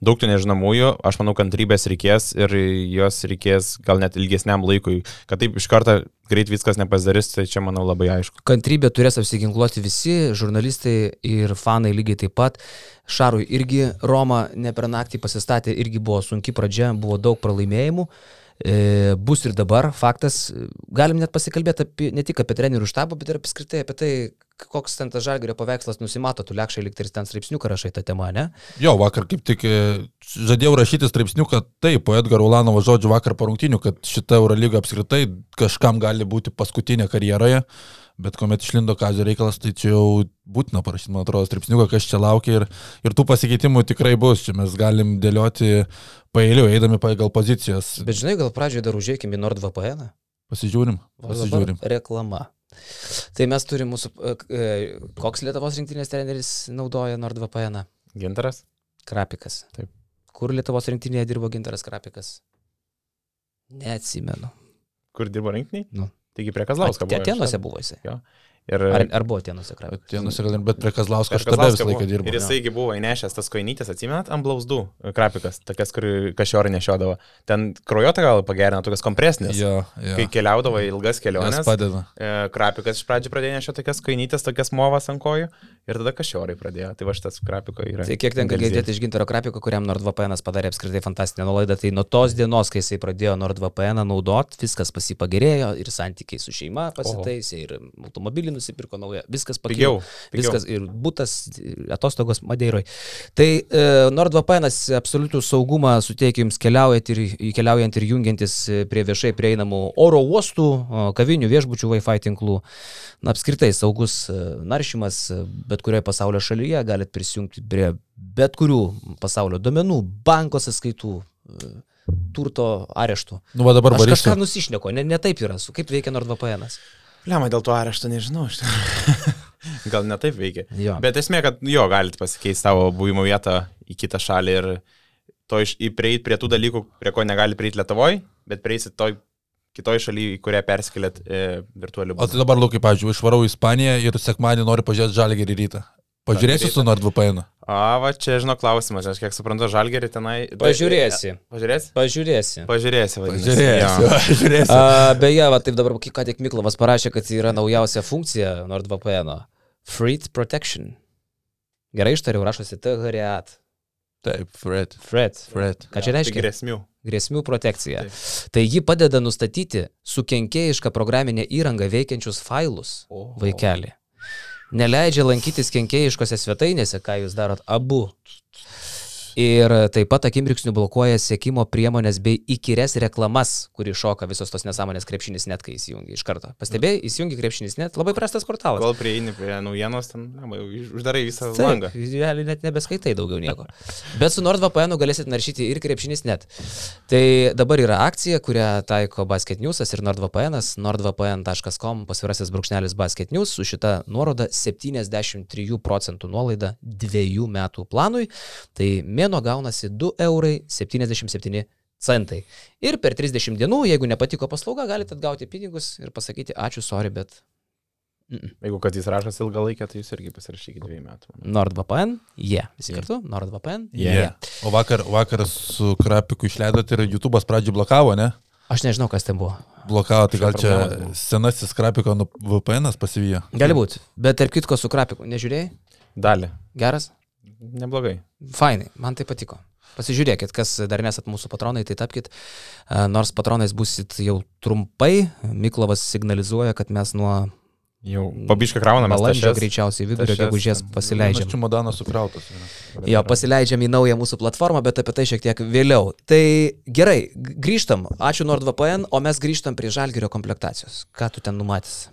Daug tų nežinomųjų, aš manau, kantrybės reikės ir jos reikės gal net ilgesniam laikui, kad taip iš karto greit viskas nepasidarys, tai čia manau labai aišku. Kantrybė turės apsiginkluoti visi, žurnalistai ir fanai lygiai taip pat. Šarui irgi Roma ne per naktį pasistatė, irgi buvo sunki pradžia, buvo daug pralaimėjimų. E, bus ir dabar faktas, galim net pasikalbėti apie, ne tik apie trenerių štabą, bet ir apskritai apie tai, koks ten tas žalgerio paveikslas nusimato, tu lekšai likti ir ten straipsniuką rašai tą temą, ne? Jo, vakar kaip tik e, žadėjau rašyti straipsniuką, taip, po Edgaro Ulanovo žodžių vakar parungtinių, kad šita Eurolyga apskritai kažkam gali būti paskutinė karjeroje. Bet kuomet išlindo kazio reikalas, tai čia jau būtina parašyti, man atrodo, stripsniuką, kas čia laukia ir, ir tų pasikeitimų tikrai bus. Čia mes galim dėlioti paėliu, eidami pagal pozicijas. Bet žinai, gal pradžioje dar užėkime į NordVPN. Pasižiūrim, pasižiūrim. Reklama. Tai mes turim mūsų, e, e, koks Lietuvos rinktinės treneris naudoja NordVPN? Gintaras? Krapikas. Taip. Kur Lietuvos rinktinėje dirbo Gintaras Krapikas? Neatsimenu. Kur dirbo rinkiniai? Nu. Taigi prie Kazlausko buvo. Tenuose buvo jisai. Ir, Ar, ar buvo Tenuose Krapikas? Tie nusikaltimai, bet prie Kazlausko aš tada visą laiką buvo. dirbu. Ir jisai buvo įnešęs tas koinytės, atsimenat, ant blauzdų, krapikas, tokias, kur kažiorai nešiodavo. Ten krojota gal pagerina, tokias kompresnės. Jo, jo. Kai keliaudavo ilgas keliones, padeda. e, krapikas iš pradžių pradėjo nešioti tokias koinytės, tokias movas ant kojų ir tada kažiorai pradėjo. Tai va šitas krapiko yra. Tai kiek tenka girdėti iš Gintaro Krapiko, kuriam NordVPN padarė apskritai fantastinę nuolaidą, tai nuo tos dienos, kai jisai pradėjo NordVPN naudot, viskas pasipagerėjo ir santykiai su šeima pasitaisė, ir automobilį nusipirko naują, viskas Pigiau. pakilo. pigiau. Viskas ir būtas, atostogos Madeiroje. Tai e, NordVPN absoliutų saugumą suteikia jums keliaujant ir, keliaujant ir jungiantis e, prie viešai prieinamų oro uostų, kavinių, viešbučių Wi-Fi tinklų. Na, apskritai saugus e, naršymas e, bet kurioje pasaulio šalyje, galit prisijungti prie bet kurių pasaulio domenų, banko sąskaitų. e, turto areštų. Nu, va dabar Aš varysiu. kažką nusišneko, ne, ne taip yra, su kaip veikia NordVPN. -as. Lemai dėl to arešto nežinau. <laughs> Gal ne taip veikia. Jo. Bet esmė, kad jo, galite pasikeisti savo buvimo vietą į kitą šalį ir to iš, į prieit prie tų dalykų, prie ko negali prieiti Lietuvoje, bet prieisit toj kitoj šalyje, į kurią persikėlėt e, virtualiu O tai dabar, Lukai, pavyzdžiui, išvarau į Ispaniją ir sekmadienį noriu pažiūrėti žalgerį rytą. Pažiūrėsiu su NordVPN. A, va čia, žinau, klausimas, aš kiek suprantu, žalgerį tenai. Pažiūrėsi. Pažiūrėsi? Pažiūrėsi. Pažiūrėsi, vadinasi. Pažiūrėsiu. Jo. <laughs> Pažiūrėsiu. A, beje, va, taip dabar, ką tik Miklovas parašė, kad yra naujausia funkcija NordVPN. -o. Threat Protection. Gerai ištariau, rašosi THREAT. Taip, Fred. Threat. Fred. Ką čia Tai reiškia? grėsmių. Grėsmių protekcija. Taip. Tai ji padeda nustatyti su kenkėjiška programinė įranga veikiančius failus vaikelį. Neleidžia lankytis kenkėjiškose svetainėse, ką jūs darot abu. Ir taip pat akimirksniu blokuoja sėkimo priemonės bei įkyres reklamas, kuri šoka visos tos nesąmonės krepšinis net, kai įsijungi iš karto. Pastebėjai, įsijungi krepšinis net, labai prastas portalas. Kol prieini prie naujienos, ten na, uždarai visą Taip, langą. realiai net nebeskaitai daugiau nieko. Bet su NordVPN galėsit naršyti ir krepšinis net. Tai dabar yra akcija, kurią taiko Basket Newsas ir NordVPN, nordvpn.com pasvirasis brūkšnelis Basket News su šita nuoroda 73 procentų nuolaida dviejų metų planui. Tai mėno gaunasi 2 eurai 77 centai. Ir per 30 dienų, jeigu nepatiko paslauga, galite atgauti pinigus ir pasakyti ačiū, sorry, bet... Mm -mm. Jeigu kad jis rašas ilgalaikę, tai jūs irgi pasirašykite dviejų metų. manau. NordVPN, jie. Yeah. Visi Yeah. kartu, NordVPN, jie. Yeah. Yeah. O vakar, vakar su Krapiku išleidot ir YouTube'as pradžioj blokavo, ne? Aš nežinau, kas ten buvo. Blokavo, tai gal čia senasis Krapiko nu, VPN'as pasivijo. Gali būti. Bet tarp kitko su Krapiku, nežiūrėjai? Dalį. Geras? Neblogai. Fainai, man tai patiko. Pasižiūrėkit, kas dar nesat mūsų patronai, tai tapkite. Nors patronais busit jau trumpai, Miklovas signalizuoja, kad mes nuo Jau pabiškai krauname. balandžio greičiausiai vidurio gegužės pasileidžiam. Čimodanas sukrautas. Jo, pasileidžiam į naują mūsų platformą, bet apie tai šiek tiek vėliau. Tai gerai, grįžtam. Ačiū NordVPN, o mes grįžtam prie žalgerio komplektacijos. Ką tu ten numatys?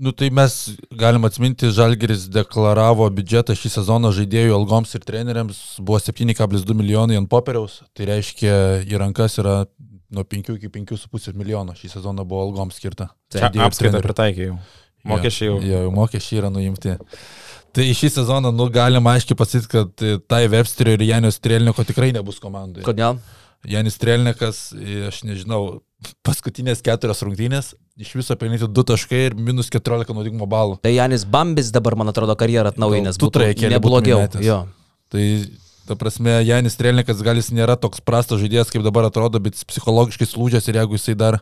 Nu tai mes galim atsiminti, Žalgeris deklaravo biudžetą šį sezoną žaidėjų algoms ir treneriams buvo 7,2 milijonai ant popieriaus. Tai reiškia, į rankas yra nuo 5 iki 5,5 milijono šį sezoną buvo algoms skirta. Ir apskaitą pritaikė jau. Mokesčiai jau. Jo, jau mokesčiai yra nuimti. Tai šį sezoną, nu, galima aiškiai pasakyti, kad e, Tai Websterio ir Janio Strelniko tikrai nebus komandoje. Kodėl? Janis Strelnikas, e, aš nežinau, paskutinės keturios rungtynės, iš viso pelnyti 2 taškai ir minus 14 naudingumo balų. Tai Janis Bambis dabar, man atrodo, karjerą atnaujinęs. Tu trajekėlį neblogiau. Tai, ta prasme, Janis Strelnikas gal jis nėra toks prastas žaidėjas, kaip dabar atrodo, bet jis psichologiškai slūdžias ir jeigu jisai dar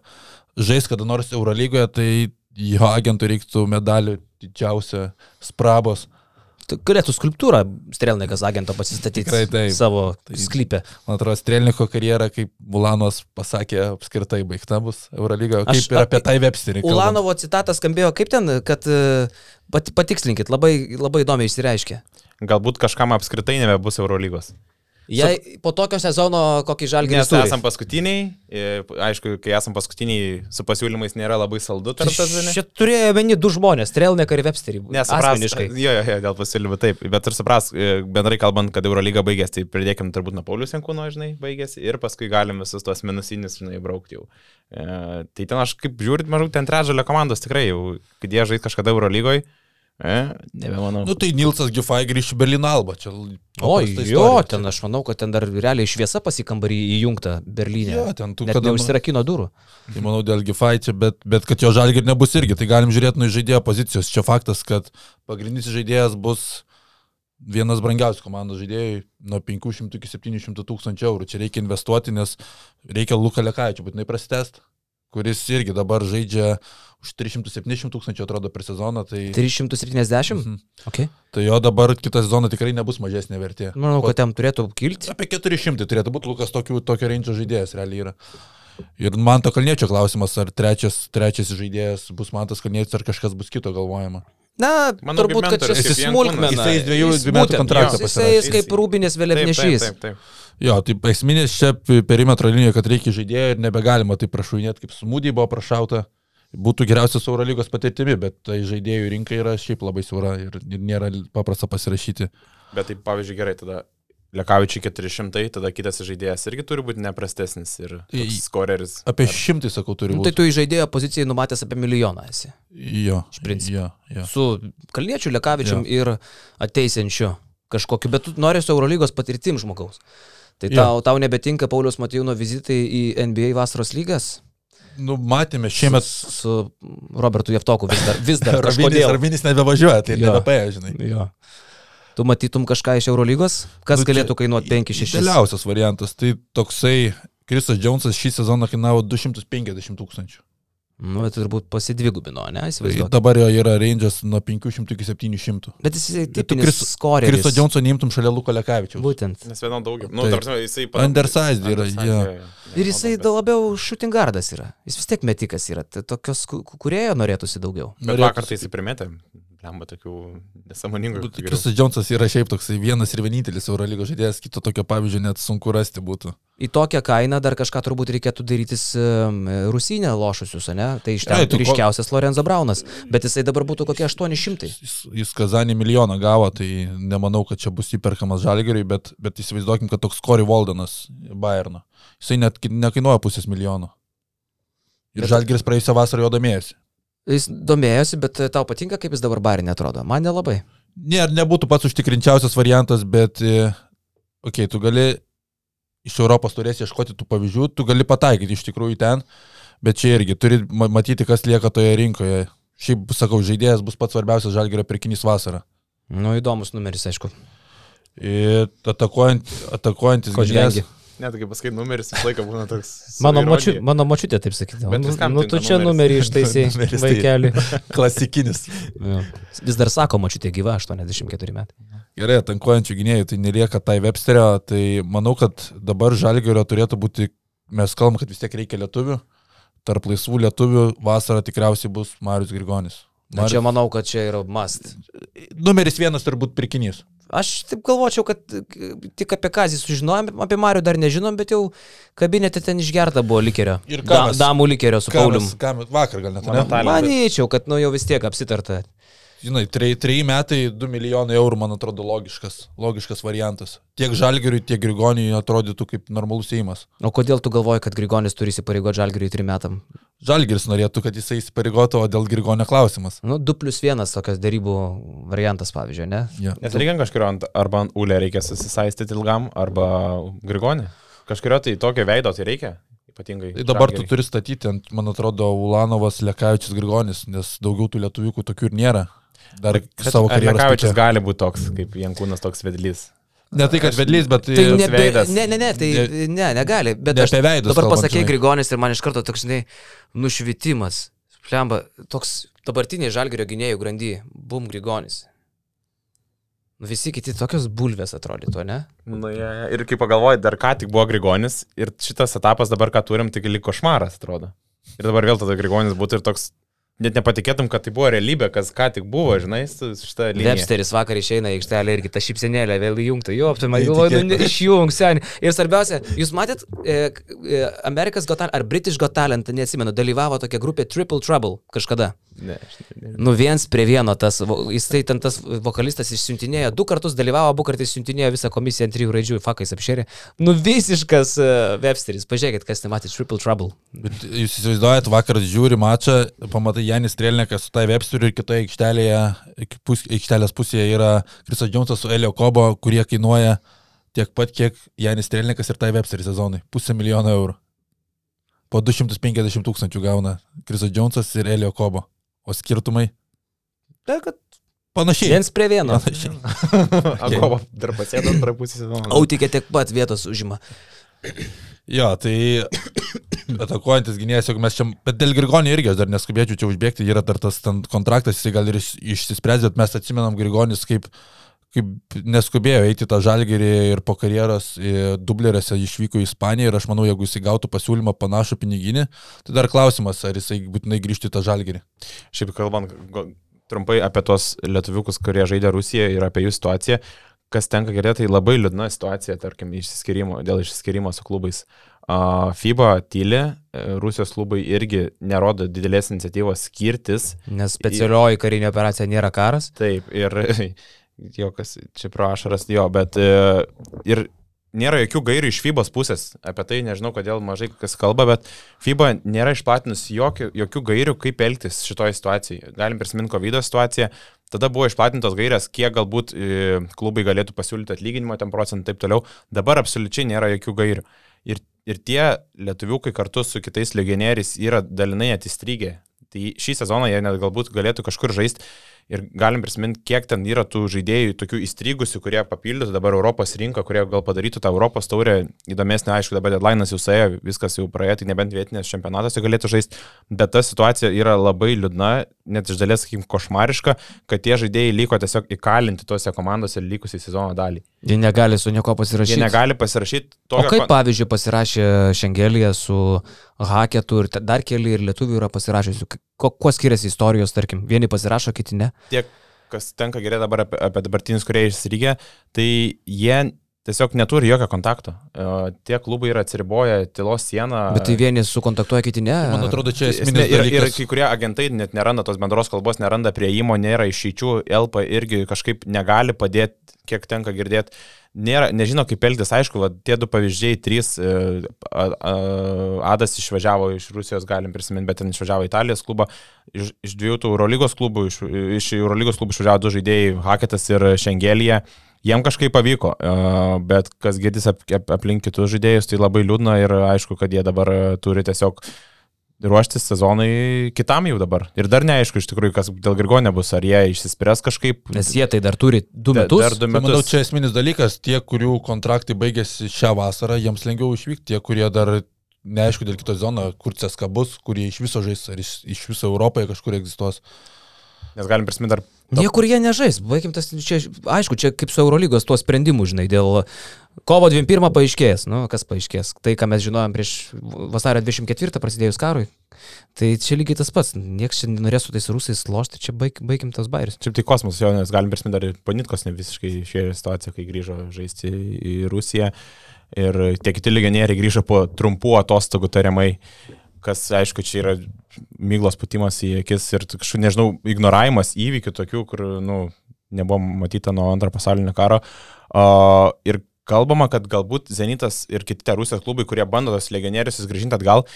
žais kada nors Eurolygoje, tai jo agentui reiktų medalių didžiausia sprabos. Galėtų skulptūrą Strelnikas agento pasistatyti Tikrai taip. savo Tai- sklypę. Man atrodo, Strelniko karjera, kaip Bulanos pasakė, apskritai baigta bus Eurolygoje, Aš- kaip ir apie tai Websterį. Ulanovo citatas skambėjo kaip ten, kad e, pat, patikslinkit, labai, labai įdomiai išsireiškė. Galbūt kažkam apskritai nebebus Eurolygos. Jei po tokio sezono kokį žalgį Nes esam paskutiniai, e, aišku, kai esam paskutiniai, su pasiūlymais nėra labai saldu tarp sezonų. Čia turėjo meni du žmonės, Strelniką ir Websterį. Nes asmeniškai. Jo, jo, jo, dėl pasiūlymų taip, bet ir supras, e, bendrai kalbant, kad Eurolyga baigėsi, tai pridėkim turbūt nuo Paulius Jankūno, žinai, baigėsi ir paskui galim visus tuos minusinius, žinai, braukti jau. E, tai ten aš kaip žiūrit, maždaug ten trečdalio komandos tikrai jau, kai jie žais kažkada Eurolygoje, e, nebemanau. Nu tai Nilsas Gifai grįš į Berlyną Alba. Čia paprasta jo, istorija. ten aš manau, kad ten dar realiai šviesa pasikambarį įjungta Berlyne. Jo, ten tu kada- neužsirakino durų. Tai manau dėl Gifai čia, bet, bet kad jo žalgi nebus irgi, tai galim žiūrėti nuo žaidėjo pozicijos. Čia faktas, kad pagrindinis žaidėjas bus vienas brangiausių komandos žaidėjų nuo 500 iki 700 tūkstančių eurų. Čia reikia investuoti, nes reikia Luką Lekaičių būtinai prasitest, kuris irgi dabar žaidžia už 370 tūkstančių atrodo per sezoną. Tai, 370? Mhm. Okay. tai jo dabar kitą sezoną tikrai nebus mažesnė vertė. Manau, kad ten turėtų kilti. Apie 400 turėtų būti Lukas tokių, tokio reinčio žaidėjas realiai yra. Ir man to kalniečio klausimas, ar trečias, trečias žaidėjas bus Mantas Kalnietis, ar kažkas bus kito galvojama. Na, Manau, turbūt, kad čia smulkmena. Jisai dviejų- dviejų metų kontraktą Jisai pasirašė. jis kaip rūbinės Taip, taip, vėliavnešys. taip, taip. Jo, tai esminis čia perimetro linija, kad reikia žaidėjo ir nebegalima tai prašuinėti, kaip smūdį buvo prašauta. Būtų geriausias Eurolygos patirtimi, bet tai žaidėjų rinka yra šiaip labai siaura ir, ir nėra paprasta pasirašyti. Bet tai pavyzdžiui gerai, tada Lekavičiai 400, tada kitas žaidėjas irgi turi būti neprastesnis ir skoreris. Apie šimtai, sakau, turi Nu, tai būti. tu į žaidėjo pozicijai numatęs apie milijoną esi. Jo, iš principo. Jo, jo. Su Kalniečiu, Lekavičium ir ateisiančiu kažkokiu, bet tu nori su Eurolygos patirtim žmogaus. Tai Jo. tau, tau nebetinka Paulius Matijūno vizitai į NBA vasaros lygas Nu, matėme šiemet. su Robertu Jeftoku vis dar, vis dar <laughs> Ravinis, kažkodėl. Ravinis nebevažiuoja, tai Jo. nebepaėjo, žinai. Jo. Tu matytum kažką iš Eurolygos? Kas Nu, čia galėtų kainuoti 5-6? Idealiausias variantas. Tai toksai Krisas Džonsas šį sezoną kainavo 250 tūkstančių. Nu, bet turbūt pasidvigubino, ne? Tai Įsivaizduoju. dabar jo yra range'as nuo 500 iki 700. Bet jis tu tipinis Kris- skoreris. Kristo Džonso neimtum šalia Luko Lekavičiaus. Būtent. Nes vienam daugiau. Nu, Taip. tarsi, jisai Undersized yra, Undersized, jo. jo, jo. Ir jisai Bet- labiau šutingardas yra. Jis vis tiek metikas yra. Tai tokios ku- ku- kurėjo norėtųsi daugiau. Bet Norėtųsi- vakar tai jisai primetė. Lemba tokių nesąmoningų. Kristas Džonsas yra šiaip toksai vienas ir vienintelis Eurolygos žaidėjas, kito tokio pavyzdžio net sunku rasti būtų. Į tokią kainą dar kažką turbūt reikėtų darytis Rusinė lošusius, ne? Tai iš ten ko- ryškiausias Lorenzo Braunas. Bet jisai dabar būtų kokie 800. Jis, jis Kazanį milijoną gavo, tai nemanau, kad čia bus įperkamas Žalgeriui, bet, bet įsivaizduokim, kad toks Cory Waldenas Bayerno. Jisai net nekainuoja pusės milijono. Ir Bet- Žalgeris praėjusią vasarą jo domėjosi. Jis domėjosi, bet tau patinka, kaip jis dabar barinė atrodo. Man nelabai. Ne, nebūtų pats užtikrinčiausias variantas, bet e, okei, okay, tu gali iš Europos turės ieškoti tų pavyzdžių, tu gali pataikyti iš tikrųjų ten, bet čia irgi turi ma- matyti, kas lieka toje rinkoje. Šiaip, sakau, žaidėjas bus pats svarbiausias žalgerio pirkinys vasarą. Nu, įdomus numeris, aišku. Atakuojant, atakuojantis gynėjas. Net kai pasakai numeris, visą laiką būna toks. <laughs> Mano, močiu, mano močiutė taip sakydavo. Nu, nu tu čia numeris. numerį ištaisiai, <laughs> tai- vaikeli. <laughs> Klasikinis. Jo. Vis dar sako, močiutė gyva, 84 metai. Gerai, tankuojančių gynėjų, tai nelieka tai Websterio, tai manau, kad dabar žalgerio turėtų būti, mes kalbam, kad vis tiek reikia lietuvių. Tarp laisvų lietuvių vasarą tikriausiai bus Marius Grigonis. Na, čia manau, kad čia yra must. Numeris vienas turbūt pirkinys. Aš taip galvočiau, kad tik apie Kazį sužinojom, apie Marių dar nežinom, bet jau kabinete ten išgerta buvo likerio. Ir ką mes- damų likerio su Paulium. Kamas, kamas, vakar gal net. Manyčiau, kad nu jau vis tiek apsitarta. Žinai, treji, treji metai, 2 milijonai eurų, man atrodo, logiškas, logiškas variantas. Tiek žalgeriui, tiek grigoniui atrodytų kaip normalus įimas. O kodėl tu galvoji, kad Grigonis turi įsipareigoti žalgiriui trim metam? Žalgeris norėtų, kad jisai įsipareigotų, o dėl grigonio klausimas. Nu, 2 plus 1 tokias darybų variantas, pavyzdžiui, ne? Ja. Nes reikia kažkurio ant, arba ant ulė reikia susisaistyti ilgam, arba grigonį. Kažkurio tai tokio veido tai reikia. Ypatingai. Tai dabar tu Žalgiriui. turi statyti ant, man atrodo, Ulanovas, Lekavičius, Grigonis, nes daugiau tų lietuvių tokių ir nėra. Dar Bet savo ar karjerą. Lekavičius gali būti toks, kaip Jankūnas toks vedlys. Ne tai, kad vedlys, bet Tai ne, veidas. ne, ne, ne, tai Ne- ne, negali. Bet ne aš apie veidus dabar pasakė. Grigonis ir man iš karto toks, žinai, nušvitimas. Plemba, toks dabartiniai žalgerio gynėjų grandy, bum Grigonis. Nu, visi kiti tokios bulvės atrodytų, ne? Nu, ja, ja. Ir kai pagalvoji, dar ką tik buvo Grigonis ir šitas etapas dabar, ką turim, tik liko košmaras, atrodo. Ir dabar vėl tada Grigonis būtų ir toks, net nepatikėtum, kad tai buvo realybė, kas ką tik buvo, žinai, su šitą liniją. Websteris vakar išeina į aikštelę irgi ta šypsenėlė vėl įjungta. Jo, tai man galvoju, nu, išjung seniai. Ir svarbiausia, jūs matėt, e, e, Amerikas Got Talent ar British Got Talent, neatsimenu, dalyvavo tokia grupė Triple Trouble kažkada. Ne, ne. Nu viens prie vieno tas, jis tai ten tas vokalistas išsiuntinėjo, du kartus dalyvavo, abu kartus išsiuntinėjo visą komisiją ant trijų raidžių, fakais apšėrė. Nu visiškas uh, Websteris, pažiūrėkit, kas nematė Triple Trouble. Bet jūs įsivaizduojat, vakar žiūri mačą, pamatai Janis Strelnekas su tai Websteriu ir kitoje aikštelėje, pus, aikštelės pusėje yra Krisas Džonsas su Elio Kobo, kurie kainuoja tiek pat, kiek Janis Strelnekas ir tai Websteris sezonai. Pusę milijono eurų. Po 250 tūkstančių gauna Krisas Džonsas ir Elio Kobo. O skirtumai Bet kad panašiai. viens prie vieno. Panašiai. <laughs> Agoba dar pasėdo antrą pusę sezono. Autikė tiek pat vietos užima. Jo, tai atakuojantis gynėjas, jeigu mes čia, bet dėl Grigonio irgi aš dar neskubėčiau čia užbėgti, yra dar tas kontraktas, jisai gal ir iš- išsispręs, bet mes atsimenam Grigonis kaip, kaip neskubėjo eiti tą žalgerį ir po karjeros į dublerėse išvyko į Ispaniją ir aš manau, jeigu jisai gautų pasiūlymą panašų piniginį, tai dar klausimas, ar jisai būtinai grįžtų į tą žalgerį. Šiaip kalbant trumpai apie tos lietuviukus, kurie žaidė Rusijoje ir apie jų situaciją, kas tenka girdėti, tai labai liūdna situacija, tarkim, išsiskirimo, dėl išsiskirimo su klubais. FIBA tyli, e, Rusijos klubai irgi nerodo didelės iniciatyvos skirtis. Nes specialioji karinė operacija nėra karas. Taip, ir <laughs> jo, kas čia pro ašaras, jo, bet e, ir nėra jokių gairių iš FIBOS pusės. Apie tai nežinau, kodėl mažai kas kalba, bet FIBA nėra išplatinusi jokių, jokių gairių, kaip elgtis šitoje situacijoje. Galim prisiminti COVID situaciją. Tada buvo išplatintos gairės, kiek galbūt e, klubai galėtų pasiūlyti atlyginimo ten procentų ir taip toliau. Dabar absoliučiai nėra jokių gairių. Ir, tie lietuviukai kartu su kitais legionieriais yra dalinai atistrygę. Tai šį sezoną jie net galbūt galėtų kažkur žaisti ir galim prisiminti, kiek ten yra tų žaidėjų, tokių įstrigusių, kurie papildytų dabar Europos rinką, kurie gal padarytų tą Europos taurę įdomesnė, aišku, dabar deadline'as jau suėjo, viskas jau praėjo, tai nebent vietinės čempionatas jau galėtų žaisti, bet ta situacija yra labai liūdna, net iš dalies, sakykim, košmariška, kad tie žaidėjai liko tiesiog įkalinti tuose komandose likusiai sezono dalį. Jie negali su nieko Jie pasirašyti. negali pasirašyti to, O kaip, pavyzdžiui, pasirašė Šengelija su Haketu ir dar keli ir lietuvių yra pasirašysiu? Kuo, kuo skiriasi istorijos, tarkim? Vieni pasirašo, kiti ne. Tiek, kas tenka gerai dabar apie, apie dabartinius kuriejus Rygė, tai jie tiesiog neturi jokio kontakto. E, Tie klubai yra atsiriboję tylos sieną. Bet tai vieni sukontaktuoja, kiti ne. Man atrodo, čia Esmė, esminis ir, ir kai kurie agentai net neranda tos bendros kalbos, neranda prieimo, nėra išeičių, Elpa irgi kažkaip negali padėti, kiek tenka girdėti. Nėra, nežino, kaip elgtis, aišku, va, tie du pavyzdžiai, trys, e, a, a, Adas išvažiavo iš Rusijos, galim prisiminti, bet ten išvažiavo Italijos klubą, iš, iš dviejų tų Eurolygos klubų, iš, iš Eurolygos klubų išvažiavo du žaidėjai, Haketas ir Šengelija, Jiem kažkaip pavyko, e, bet kas girdis ap, ap, aplink kitus žaidėjus, tai labai liūdna ir aišku, kad jie dabar e, turi tiesiog ruoštis sezonui kitam jau dabar. Ir dar neaišku iš tikrųjų, kas dėl Grigonė bus, ar jie išsispręs kažkaip. Nes jie tai dar turi du metus. Dar du Tai metus. manau, čia esminis dalykas, tie, kurių kontraktai baigėsi šią vasarą, jiems lengviau išvykti, tie, kurie dar neaišku dėl kito zono, kur CSK bus, kurie iš viso žais, ar iš, iš viso Europoje kažkur egzistuos. Nes galim prisiminti dar Niekur jie nežais. Baigim tas, čia, aišku, čia kaip su Eurolygos tuo sprendimu, žinai, dėl kovo 21 paaiškės, nu, kas paaiškės. Tai, ką mes žinojom prieš vasario 24 prasidėjus karui. Tai čia lygiai tas pats. Niekas čia nenorės su tais rusais lošti, čia baig, baigim tas bairius. Šiaip tai kosmosas, jo, nes galim prisiminti dar ir Panitkos ne visiškai šioje situacijoje, kai grįžo žaisti į Rusiją. Ir tie kiti legionieriai grįžo po trumpų atostogų tariamai, kas, aišku, čia yra myglos putimas į akis ir kažkaip, nežinau, ignoravimas įvykių tokių, kur, nu, nebuvo matyta nuo antrojo pasaulinio karo. Uh, ir kalbama, kad galbūt Zenitas ir kiti Rusijos klubai, kurie bando tos legionierius įsigražinti atgal,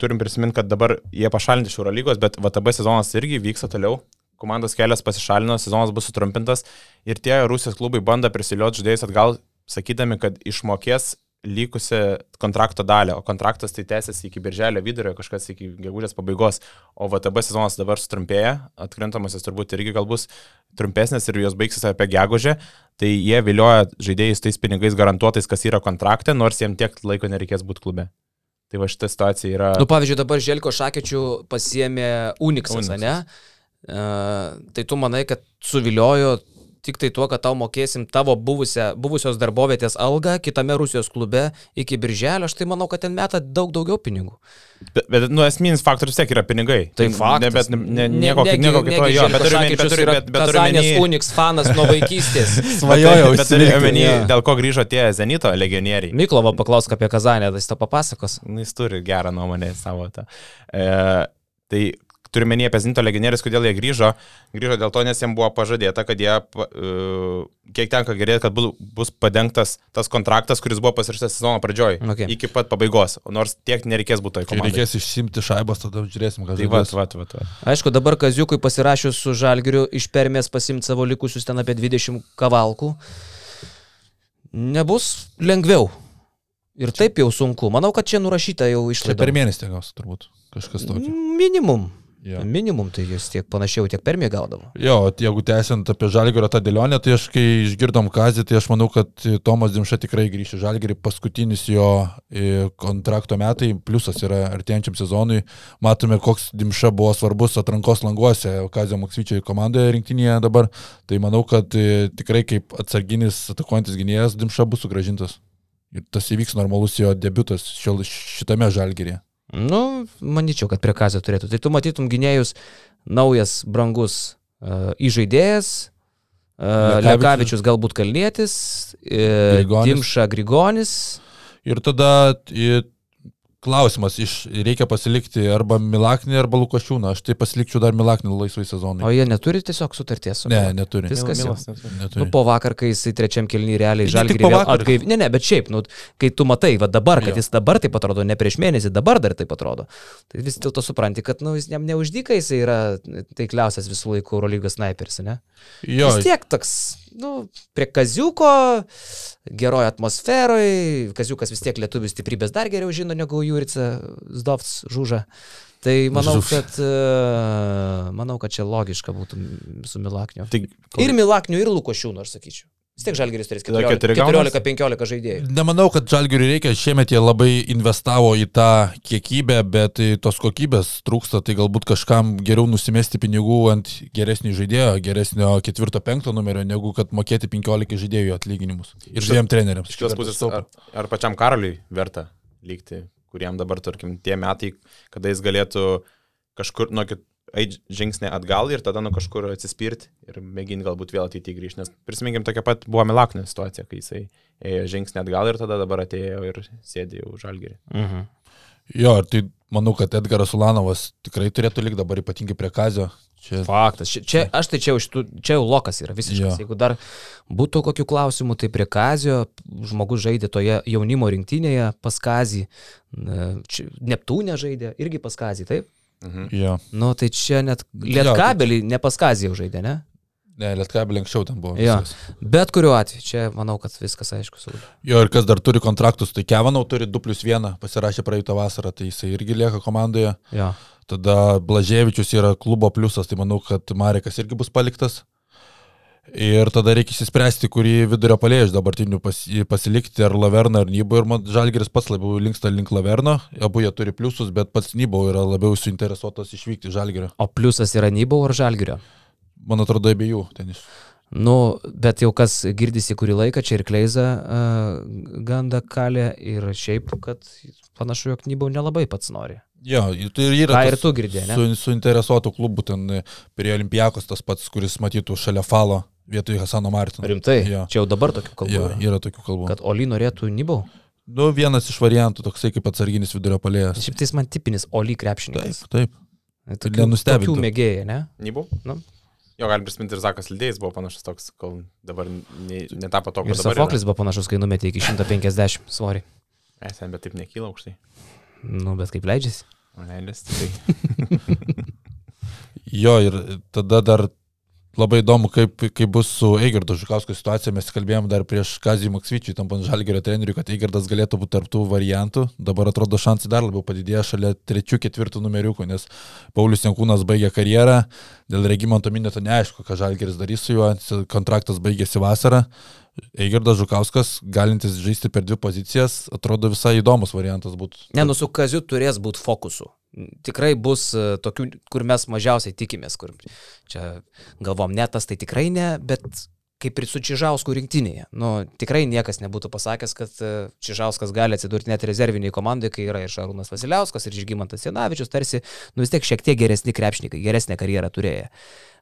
turim prisiminti, kad dabar jie pašalinti iš Eurolygos, bet VTB sezonas irgi vyksta toliau. Komandos kelias pasišalino, sezonas bus sutrumpintas ir tie Rusijos klubai bando prisiliuoti žaidėjus atgal, sakydami, kad išmokės likusią kontrakto dalį, o kontraktas tai tęsiasi iki birželio vidurio, kažkas iki gegužės pabaigos, o VTB sezonas dabar sutrumpėja, atkrintamasis turbūt irgi gal bus trumpesnis ir jos baigsis apie gegužę, tai jie vilioja žaidėjus tais pinigais garantuotais, kas yra kontrakte, nors jiems tiek laiko nereikės būti klube. Tai va šita situacija yra... Nu, pavyzdžiui, dabar Želko Šakečių pasiemė Unixas, Unixas. ne? Uh, tai tu manai, kad suviliojo tik tai tuo, kad tau mokėsim tavo buvusią, buvusios darbovietės algą kitame Rusijos klube iki birželio, aš tai manau, kad ten meta daug daugiau pinigų. Bet, bet nu, esminis faktorius tiek yra pinigai. Tai Ne, faktas. bet ne, ne, nieko, negi- nieko kito, jo, bet turiu omeny- bet turiu- yra bet- turiu omeny- Unix fanas nuo vaikystės. <laughs> Svajojau, Bet turiu omeny, dėl ko grįžo tie Zenito legionieriai. Miklovo paklausk apie Kazanę, tai jis to papasakos. Nu, Jis turi gerą nuomonę savo tą. E, tai turiu menį apie Zinto legionierius, kodėl jie grįžo. Grįžo dėl to, nes jiems buvo pažadėta, kad jie, e, kiek tenka girdėti, kad bu- bus padengtas tas kontraktas, kuris buvo pasirašytas sezono pradžioj. Okay. Iki pat pabaigos. Nors tiek nereikės būti toj komandai. reikės išsimti šaibas, tada žiūrėsim, ką Tai va, va, va, va. Aišku, dabar Kaziukui pasirašius su Žalgiriu iš permės pasimti savo likusius ten apie 20 kavalkų. Nebus lengviau. Ir taip jau sunku. Manau, kad čia nurašyta jau Tai išlaida. per mėnesį gaus, turbūt. Kažkas tokio. Minimum. Jo. Minimum, tai jis tiek panašiau, tiek per mėg gaudavo. Jo, jeigu tęsiant apie Žalgirio tą dėlionę, tai aš kai išgirdom Kazį, tai aš manau, kad Tomas Dimša tikrai grįš į Žalgirį. Paskutinis jo e, kontrakto metai, pliusas yra artėjančiam sezonui. Matome, koks Dimša buvo svarbus atrankos languose Kazio Maksvyčio komandoje rinktinėje dabar. Tai manau, kad e, tikrai kaip atsarginis atakuojantis gynėjas Dimša bus sugražintas. Ir tas įvyks normalus jo debutas šitame Žalgirėje. Nu, manyčiau, kad prie kazio turėtų. Tai tu matytum gynėjus, naujas, brangus uh, įžaidėjas, uh, Lekavičius. Galbūt Kalnietis, uh, Grigonis. Dimša Grigonis. Ir tada klausimas, iš, reikia pasilikti arba Milaknį, arba Lukošiūną. Aš tai pasilikčiau dar Milaknį laisvai sezonui. O jie neturi tiesiog sutarties. su Ne, Milanu? neturi. Viskas jau. Neturi. Nu, po vakar, kai jisai trečiam kelnyje realiai Ne vakar. atgaiv... Ne, ne, bet šiaip, nu, kai tu matai, va dabar, kad Jo. jis dabar taip atrodo, ne prieš mėnesį, dabar dar taip atrodo, tai vis dėlto supranti, kad, nu, jis jam neuždyka, jis yra taikliausias visų laikų Eurolygos sniperis, ne? Jo, Vis tiek toks, nu, prie kaziuko, geroje atmosferoje, kaziukas vis tiek lietuvių stiprybės dar geriau žino negu Jurica Zdovs žuža. Tai manau, Žuž. kad, e, manau, kad čia logiška būtų su Milakniu. Tai, Ir Milakniu, ir Lukošiūnu, aš sakyčiau. Vis tiek Žalgiris turės Tada keturi gaunasi? 14-15 žaidėjų. Nemanau, kad Žalgiriui reikia, šiemet jie labai investavo į tą kiekybę, bet tos kokybės trūksta, tai galbūt kažkam geriau nusimesti pinigų ant geresnio žaidėjo, geresnio ketvirto, penkto numerio, negu kad mokėti 15 žaidėjų atlyginimus. Ir dviem treneriams. Iš kitos pusės, ar, ar pačiam karaliui verta lygti, kuriam dabar, tarkim, tie metai, kada jis galėtų kažkur nuo kit, eit žingsnį atgal ir tada nuo kažkur atsispirti ir mėginti galbūt vėl ateityje grįžti. Nes prisiminkim, tokia pat buvo Milaknio situacija, kai jisai ėjo žingsnį atgal ir tada dabar atėjo ir sėdė jau žalgerį. Mhm. Jo, ir tai manau, kad Edgaras Ulanovas tikrai turėtų likti dabar ypatingai prie Kazio. Čia Faktas. Čia, čia, aš tai čia jau, šitų, čia jau lokas yra visiškas. Jo. Jeigu dar būtų kokių klausimų, tai prie Kazio žmogus žaidė toje jaunimo rinktinėje pas Kazį. Neptūnė žaidė, irgi pas Kazį, taip? Mhm. Jo. Nu, tai čia net Jo, Lietkabelį ne pas Kazį jau žaidė, ne? Ne, Lietkabelė anksčiau ten buvo. Jo. viskas. Bet kuriuo atveju, čia manau, kad viskas aišku. Sauliu. Jo, ir kas dar turi kontraktus, tai Kevanau turi 2 plus 1, pasirašė praeitą vasarą, tai jisai irgi lieka komandoje. Jo. Tada Blaževičius yra klubo pliusas, tai manau, kad Marekas irgi bus paliktas. Ir tada reikia įsispręsti, kurį vidurio palėjai iš dabartinių pas, pasilikti, ar Laverną, ar Nybą. Ir man Žalgeris pats labiau linksta link Laverno, abu jie turi pliusus, bet pats Nybau yra labiau suinteresuotas išvykti iš Žalgerio. O pliusas yra Nybau ar Žalgirio? Man atrodo, abiejų ten iš. Nu, bet jau kas girdisi kurį laiką, čia ir Kleiza uh, ganda kalė ir šiaip, kad panašu, jog Nybau nelabai pats nori. Jo, tai yra Ką ir tu girdėjai, ne? su, suinteresuotų klubų, ten prie Olimpijakos tas pats, kuris matytų šalia Falo vietoj Hasano Martino. Rimtai, Jo. čia jau dabar tokių kalbų. Jo, yra. yra tokių kalbų. Kad Oli norėtų Nybau. Nu, vienas iš variantų, toksai kaip atsarginis vidurio palėjas. Šiaip tai jis man tipinis Oli krepšininkas. Taip, taip. Tokių, nenustebintų. tokių mėgėjai, ne? Nybau? Nu. Jo, galim prisiminti ir Zakas Lydėjais buvo panašus toks, kol dabar ne, netapo to, Ir. Sofoklis buvo panašus, kai numetė iki 150 svorį. Esame, bet taip nekyla aukštai. Nu, bet kaip leidžiasi. O leidės, tai <laughs> <laughs> Jo, ir tada dar labai įdomu, kaip, kaip bus su Eigardo Žukausko situacija. Mes kalbėjom dar prieš Kazį Maksvyčiui, tampant Žalgerio treneriui, kad Eigardas galėtų būti tarptų variantų. Dabar atrodo šansai dar labiau padidėjo šalia trečių, ketvirtų numeriukų, nes Paulius Jankūnas baigė karjerą, dėl Regimanto Minėto neaišku, ką Žalgeris darys su juo, kontraktas baigėsi vasarą. Eigardas Žukauskas, galintis žaisti per dvi pozicijas, atrodo visai įdomus variantas būtų. Ne, nu su Kaziu turės būti fokusu. Tikrai bus e, tokių, kur mes mažiausiai tikimės, kur čia galvom netas, tai tikrai ne, bet kaip ir su Čižausku rinktinėje. Nu, tikrai niekas nebūtų pasakęs, kad e, Čižauskas gali atsidurti net rezerviniai komandai, kai yra ir Šarūnas Vasiliauskas, ir Žygimantas Janavičius, tarsi, nu vis tiek šiek tiek geresni krepšininkai, geresnę karjerą turėję.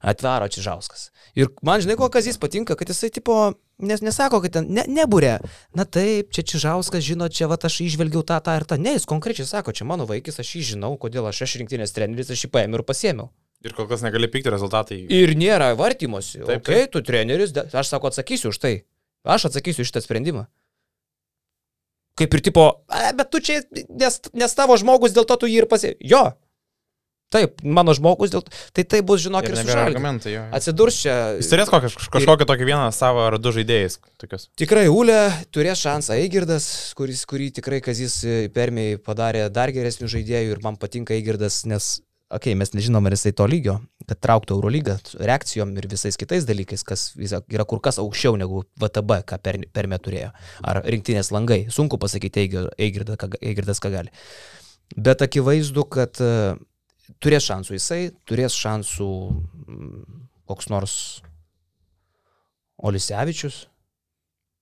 Atvaro Čižauskas. Ir man žinai, ko Kazis patinka, kad jisai tipo, nes nesako, kad ten ne, nebūrė. Na taip, čia Čižauskas žino, čia va aš išvelgiau tą, tą ir tą. Ne, jis konkrečiai sako, čia mano vaikis, aš jį žinau, kodėl aš aš rinktinės treneris, aš jį paėmiau ir pasėmiau. Ir kol kas negali pykti rezultatai. Ir nėra vartymosi. Taip, Taip, ok, tu treneris, aš sako, atsakysiu už tai. Aš atsakysiu šitą sprendimą. Kaip ir tipo, bet tu čia, nes, nes tavo žmogus, dėl to tu jį ir pasė. Jo. Taip, mano žmogus, dėl to. Tai tai bus, žinok, ir, Ir ir sužalgi. Atsidurs čia. Jis turės kokią, kažkokį tokį vieną savo ar du žaidėjus. Tokius. Tikrai Ulė turės šansą Eigirdas, kuris, kurį tikrai Kazis e, Permiai padarė dar geresnių žaidėjų ir man patinka Eigirdas, nes, okei, okay, mes nežinom, ar jisai to lygio, kad trauktų Eurolygą reakcijom ir visais kitais dalykais, kas yra kur kas aukščiau negu VTB, ką per, Permė turėjo. Ar rinktinės langai. Sunku pasakyti Eigirdas, ką gali. Bet akivaizdu, kad e, turės šansų jisai, turės šansų mm, koks nors Olisevičius,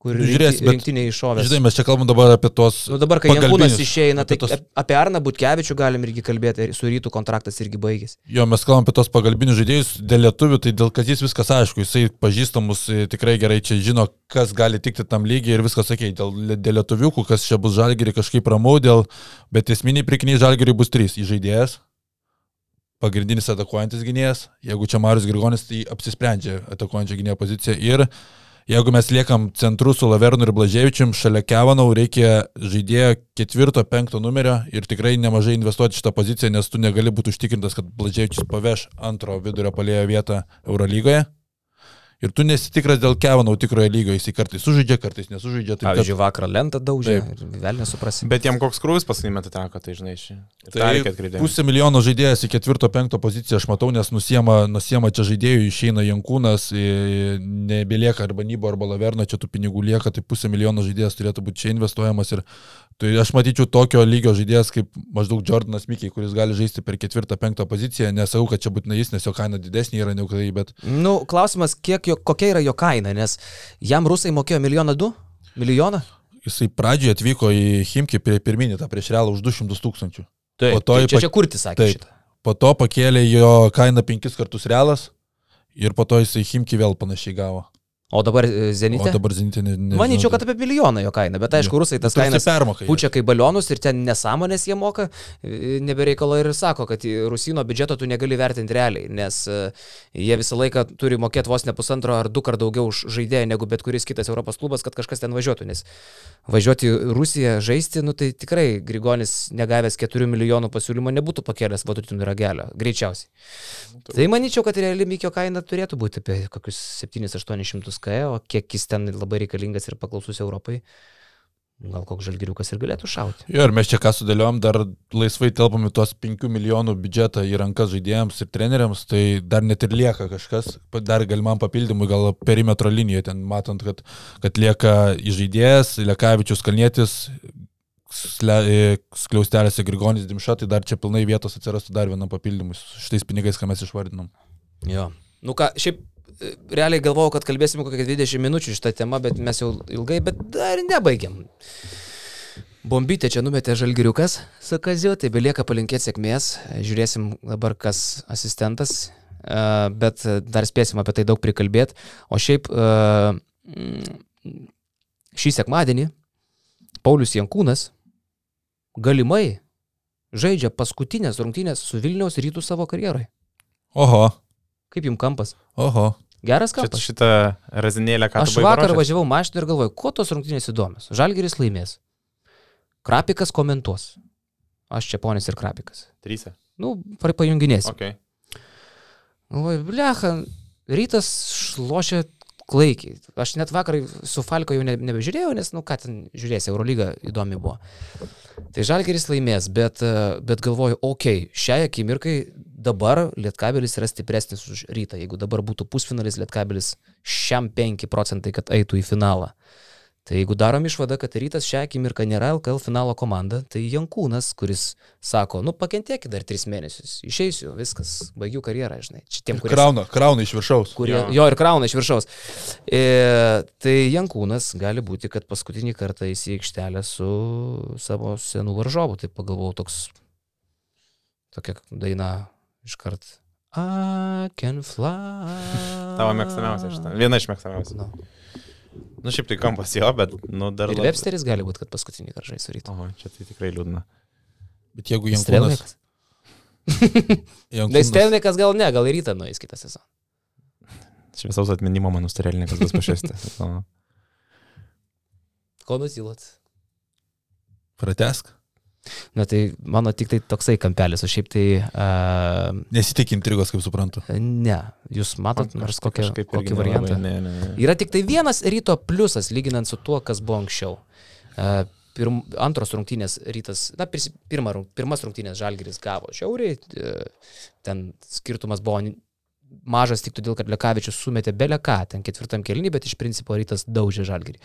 kur Žiūrės, rinkti, bet- rinktinė iššovė. Žinai, mes čia kalbam dabar apie tos... Nu dabar, kai Jankūnas išeina, tai apie tos- apie Arną Butkevičių galim irgi kalbėti, su rytų kontraktas irgi baigėsi. Jo, mes kalbam apie tos pagalbinius žaidėjus dėl lietuvių, tai dėl Kazys viskas aišku, jisai pažįstamus e, tikrai gerai čia žino, kas gali tikti tam lygiai ir viskas sakė, dėl, dėl lietuviukų, kas čia bus žalgeriai kažkaip ramu, dėl, bet esminiai prikiniai žalgeriai bus trys - įžaidėjas, pagrindinis atakuojantis gynėjas, jeigu čia Marius Grigonis, tai apsisprendžia atakuojančio gynėjo poziciją ir jeigu mes liekam centru su Lavernu ir Blaževičium, šalia Kevanau reikia žaidėjo ketvirto, penkto numerio ir tikrai nemažai investuoti šitą poziciją, nes tu negali būti užtikrintas, kad Blaževičius paveš antro vidurio palėjo vietą Eurolygoje. Ir tu nesitikras dėl Kevanau tikroje lygoje, jis kartais sužaidžia, kartais nesužaidžia. Tai Pavyzdžiui, vakarą lentą daužė Taip. ir vėl nesuprasi. Bet jam koks krūvis paskutinį metą teko, tai žinai, tą Tai reikia atkreipti. pusė milijono žaidėjas į ketvirto, penkto poziciją aš matau, nes nusiema, nusiema čia žaidėjų, išeina Jankūnas, i- nebelieka arba Nybo, arba Laverno, čia tų pinigų lieka, tai pusė milijono žaidėjas turėtų būti čia investuojamas. Ir tai aš matyčiau tokio lygio žaidėjas kaip maždaug Jordanas Mikiai, kuris gali žaisti per ketvirtą, penktą poziciją. Nesakau, kad čia būtinai jis, nes jo kaina didesnė yra negu tai, bet Nu, klausimas, jo, kokia yra jo kaina, nes jam rusai mokėjo milijoną du? Milijoną? jisai pradžioje atvyko į Himki prie pirminį tą prieš realą už 200 tūkstančių. Taip. Po to čia, į čia, pa- čia kurti sakė Taip. šitą. Po to pakėlė jo kainą penkis kartus realas ir po to jisai Himki vėl panašiai gavo. O dabar e, Zenite? O dabar Zenite ne, ne, Manyčiau, kad apie milijoną jo kaina, bet aišku, rusai tas kainas permoka. pučia kaip balionus ir ten nesąmonės jie moka, e, nebereikalo ir sako, kad Rusino biudžeto tu negali vertinti realiai, nes e, jie visą laiką turi mokėti vos ne pusantro ar du kart daugiau už žaidėją negu bet kuris kitas Europos klubas, kad kažkas ten važiuotų, nes važiuoti į Rusiją žaisti, nu tai tikrai Grigonis negavęs 4 milijonų pasiūlymo nebūtų pakėlęs vadutinų ragelio, greičiausiai. Tai manyčiau, kad reali Mikio kaina turėtų būti apie kokius 7-800 k, o kiek jis ten labai reikalingas ir paklausus Europai, gal koks žalgiriukas ir galėtų šauti. Jo, ir mes čia ką sudėliojom, dar laisvai telpam į tuos 5 milijonų biudžetą į rankas žaidėjams ir treneriams, tai dar net ir lieka kažkas, dar galimam papildymui, gal perimetro linijoje, ten matant, kad, kad lieka žaidėjas, Lekavičius Kalnietis, skliaustelėse Grigonis Dimša, tai dar čia pilnai vietos atsirastų dar vienam papildymui su šitais pinigais, ką mes išvardinom. Jo. Nu ką, šiaip e, realiai galvojau, kad kalbėsime kokią 20 minučių šitą temą, bet mes jau ilgai, bet dar nebaigiam. Bombytė čia numetė žalgiriukas su kaziu, tai belieka palinkėti sėkmės. Žiūrėsim dabar, kas asistentas, e, bet dar spėsim apie tai daug prikalbėti. O šiaip e, šį sekmadienį Paulius Jankūnas galimai žaidžia paskutinės rungtynės su Vilniaus rytų savo karjerai. Oho. Kaip jums kampas? Oho. Geras kampas. Šitą, razinėlę, ką Aš vakar važiavau mašiną ir galvoju, kuo tos rungtynės įdomios. Žalgeris laimės. Krapikas komentuos. Aš čia ponis ir Krapikas. Trysė. Nu, pajunginėsiu. Okay. Galvoju, blecha, rytas šlošia klaikiai. Aš net vakar su Falko jau ne, nebežiūrėjau, nes, nu ką ten žiūrėsi, Eurolyga įdomi buvo. Tai Žalgeris laimės, bet, bet galvoju, okei, okay, šiai akimirkai dabar Lietkabelis yra stipresnis už rytą. Jeigu dabar būtų pusfinalis Lietkabelis šiam 5 procentai, kad eitų į finalą. Tai jeigu darom išvadą, kad rytas šią akimirką nėra LKL finalo komanda, tai Jankūnas, kuris sako, nu pakentėkit dar tris mėnesius, išeisiu, viskas, baigiu karjerą, žinai. Čia tiem, kurie... Krauna, krauna iš viršaus. Kurie, jo. jo, ir krauna iš viršaus. E, tai Jankūnas gali būti, kad paskutinį kartą įsi aikštelę su savo senų varžovu, tai pagalvojau toks, tokia daina iškart. I can fly. Tavo mėgstamiausia šitą. Viena iš mėgstamiausių. No. Nu, šiaip tai kampas jo, bet, nu, dar... Ir lab... Websteris gali būti, kad paskutinį kartą žais su rytu. O, čia tai tikrai liūdna. Bet jeigu Jankūnas... <laughs> Jankūnas... Stelnikas gal ne, gal ir rytą nueis kitą sezoną. Šviesaus atminimo mano Stelnikas bus pašestas. Ko nusilot? Pratesk. Na tai mano tik tai toksai kampelis, o šiaip tai... Uh, Nesitik intrigos, kaip suprantu. Ne, jūs matot nors kokią, kokį variantą. Ne, ne, ne. Yra tik tai vienas ryto pliusas, lyginant su tuo, kas buvo anksčiau. Uh, pirm, antros rungtynės rytas, na, pir, pirma, pirmas rungtynės žalgeris gavo šiauriai, ten skirtumas buvo mažas tik todėl, kad Lekavičius sumetė beleką ten ketvirtam kelnį, bet iš principo rytas daužė žalgerį.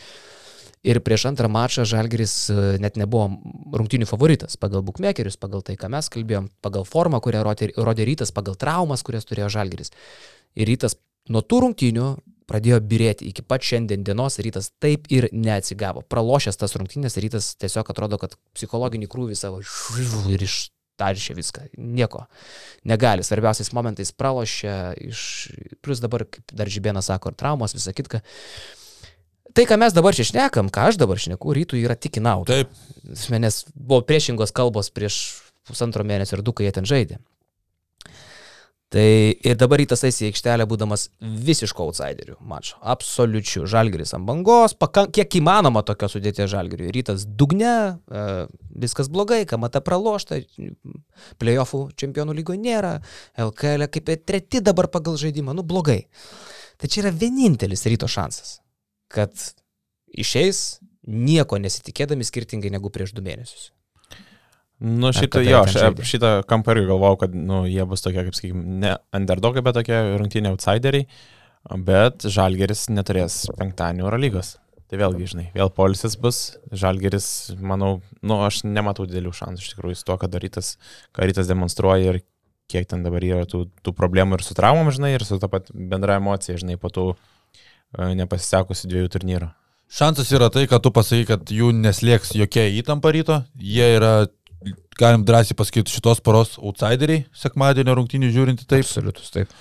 Ir prieš antrą mačą Žalgeris e, net nebuvo rungtinių favoritas pagal bukmekerius, pagal tai, ką mes kalbėjom, pagal formą, kurią rodė, rytas, pagal traumas, kurias turėjo Žalgeris. Ir rytas nuo tų rungtinių pradėjo birėti iki pat šiandien dienos, rytas taip ir neatsigavo. Pralošęs tas rungtynės, rytas tiesiog atrodo, kad psichologinį krūvį savo ir iš taršė viską, nieko negali. Svarbiausiais momentais pralošė, iš, plus dabar, kaip dar Žibėnas sako, ir traumos, visa kitka. Tai, ką mes dabar čia šnekam, ką aš dabar šneku, rytų yra tik į naudą. Taip. Nes buvo priešingos kalbos prieš pusantro mėnesio ir du, kai jie ten žaidė. Tai ir dabar rytas eis į aikštelę, būdamas visiško outsiderių mačo. Absoliučių. Žalgeris ant bangos, pakank, kiek įmanoma tokio sudėties žalgerių. Rytas dugne, e, viskas blogai, kamata pralošta, playoffų čempionų lygoje nėra, LKL kaip treti dabar pagal žaidimą, nu blogai. Tai čia yra vienintelis ryto šansas kad išeis nieko nesitikėdami skirtingai negu prieš du mėnesius. Nu, šitą, jo, šitą kampą irgi galvojau, kad nu, jie bus tokie, kaip sakykime, ne underdogai, bet tokie rungtynė outsideriai, bet Žalgeris neturės penktadienio Euro lygos. Tai vėlgi, žinai, vėl polisis bus, Žalgeris, manau, nu, aš nematau didelių šansų iš tikrųjų su to, kad darytas, ką rytas demonstruoja ir kiek ten dabar yra tų, tų problemų ir su traumom, žinai, ir su ta pat bendra emocija, žinai, po tų nepasisekusi dviejų turnyrų. Šansas yra tai, kad tu pasakai, kad jų neslėgs jokia įtampa ryto. Jie yra, galim drąsiai pasakyti, šitos poros outsideriai, sekmadienio rungtynį žiūrinti taip. Absoliutus, taip.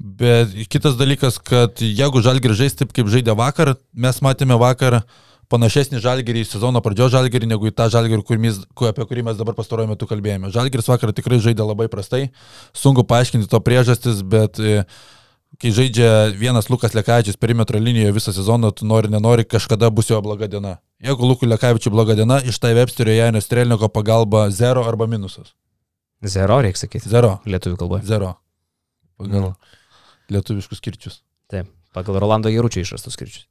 Bet kitas dalykas, kad jeigu žalgirį žais taip, kaip žaidė vakar, mes matėme vakar panašesnį žalgirį į sezono pradžios žalgirį negu į tą žalgirį, kur mes, apie kurį mes dabar pastaruoju metu kalbėjome. Žalgiris vakar tikrai žaidė labai prastai, sunku paaiškinti to priežastis, bet e, kai žaidžia vienas Lukas Lekavičius perimetro linijoje visą sezoną, tu nori, nenori, kažkada bus jo bloga diena. Jeigu Lukui Lekavičiui bloga diena, iš tai Websterio Janio Strelniko pagalba zero arba minusas. Zero, reikia sakyti. Zero. Lietuvių kalboje. Zero. Pagal Nu. lietuviškus skirčius. Taip, pagal Rolando Jaručio išrastus skaičius.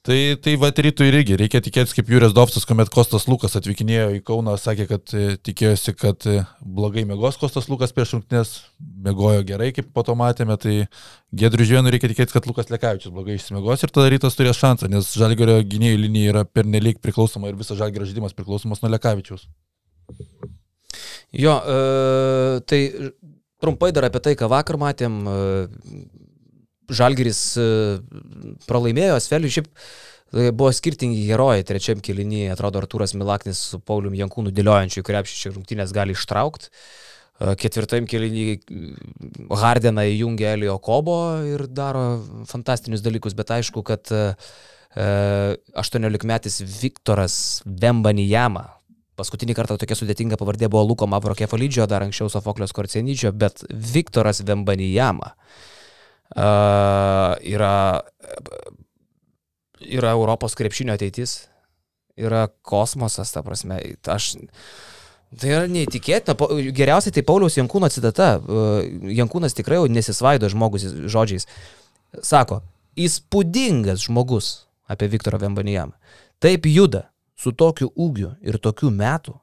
Tai, tai va, rytų irgi reikia tikėtis, kaip Jūrės Dovcas, kuomet Kostas Lukas atvykinėjo į Kauną, sakė, kad e, tikėjosi, kad e, blogai mėgos Kostas Lukas prieš rungtynės, mėgojo gerai, kaip po to matėme, tai Gedrių Žienų reikia tikėtis, kad Lukas Lekavičius blogai išsimėgos ir tada rytas turės šansą, nes Žalgerio gynėjų linija yra pernelyg priklausoma ir visas Žalgerio žaidimas priklausomas nuo Lekavičiaus. Jo, e, tai trumpai dar apie tai, ką vakar matėm. E, Žalgiris e, pralaimėjo, Sveliui šiaip e, buvo skirtingi herojai. Trečiam kilinį atrodo Artūras Milaknis su Paulium Jankūnu dėliojančiu, krepšį čia rungtynės gali ištraukti. Ketvirtam kilinį Hardeną įjungia Elio Kobo ir daro fantastinius dalykus, bet aišku, kad e, 18-metis Viktoras Vembanijama, paskutinį kartą tokia sudėtinga pavardė buvo Luko Mavro Kefalidžio, dar anksčiau Sofoklios Korcenidžio, bet Viktoras Vembanijama uh, yra, yra Europos krepšinio ateitis, yra kosmosas, ta prasme. Aš, Tai yra neįtikėtina. Geriausiai tai Pauliaus Jankūno citata. Jankūnas tikrai jau nesisvaido žmogus žodžiais. Sako, įspūdingas žmogus apie Viktorą Vembanijamą. Taip juda, su tokiu ūgiu ir tokiu metu,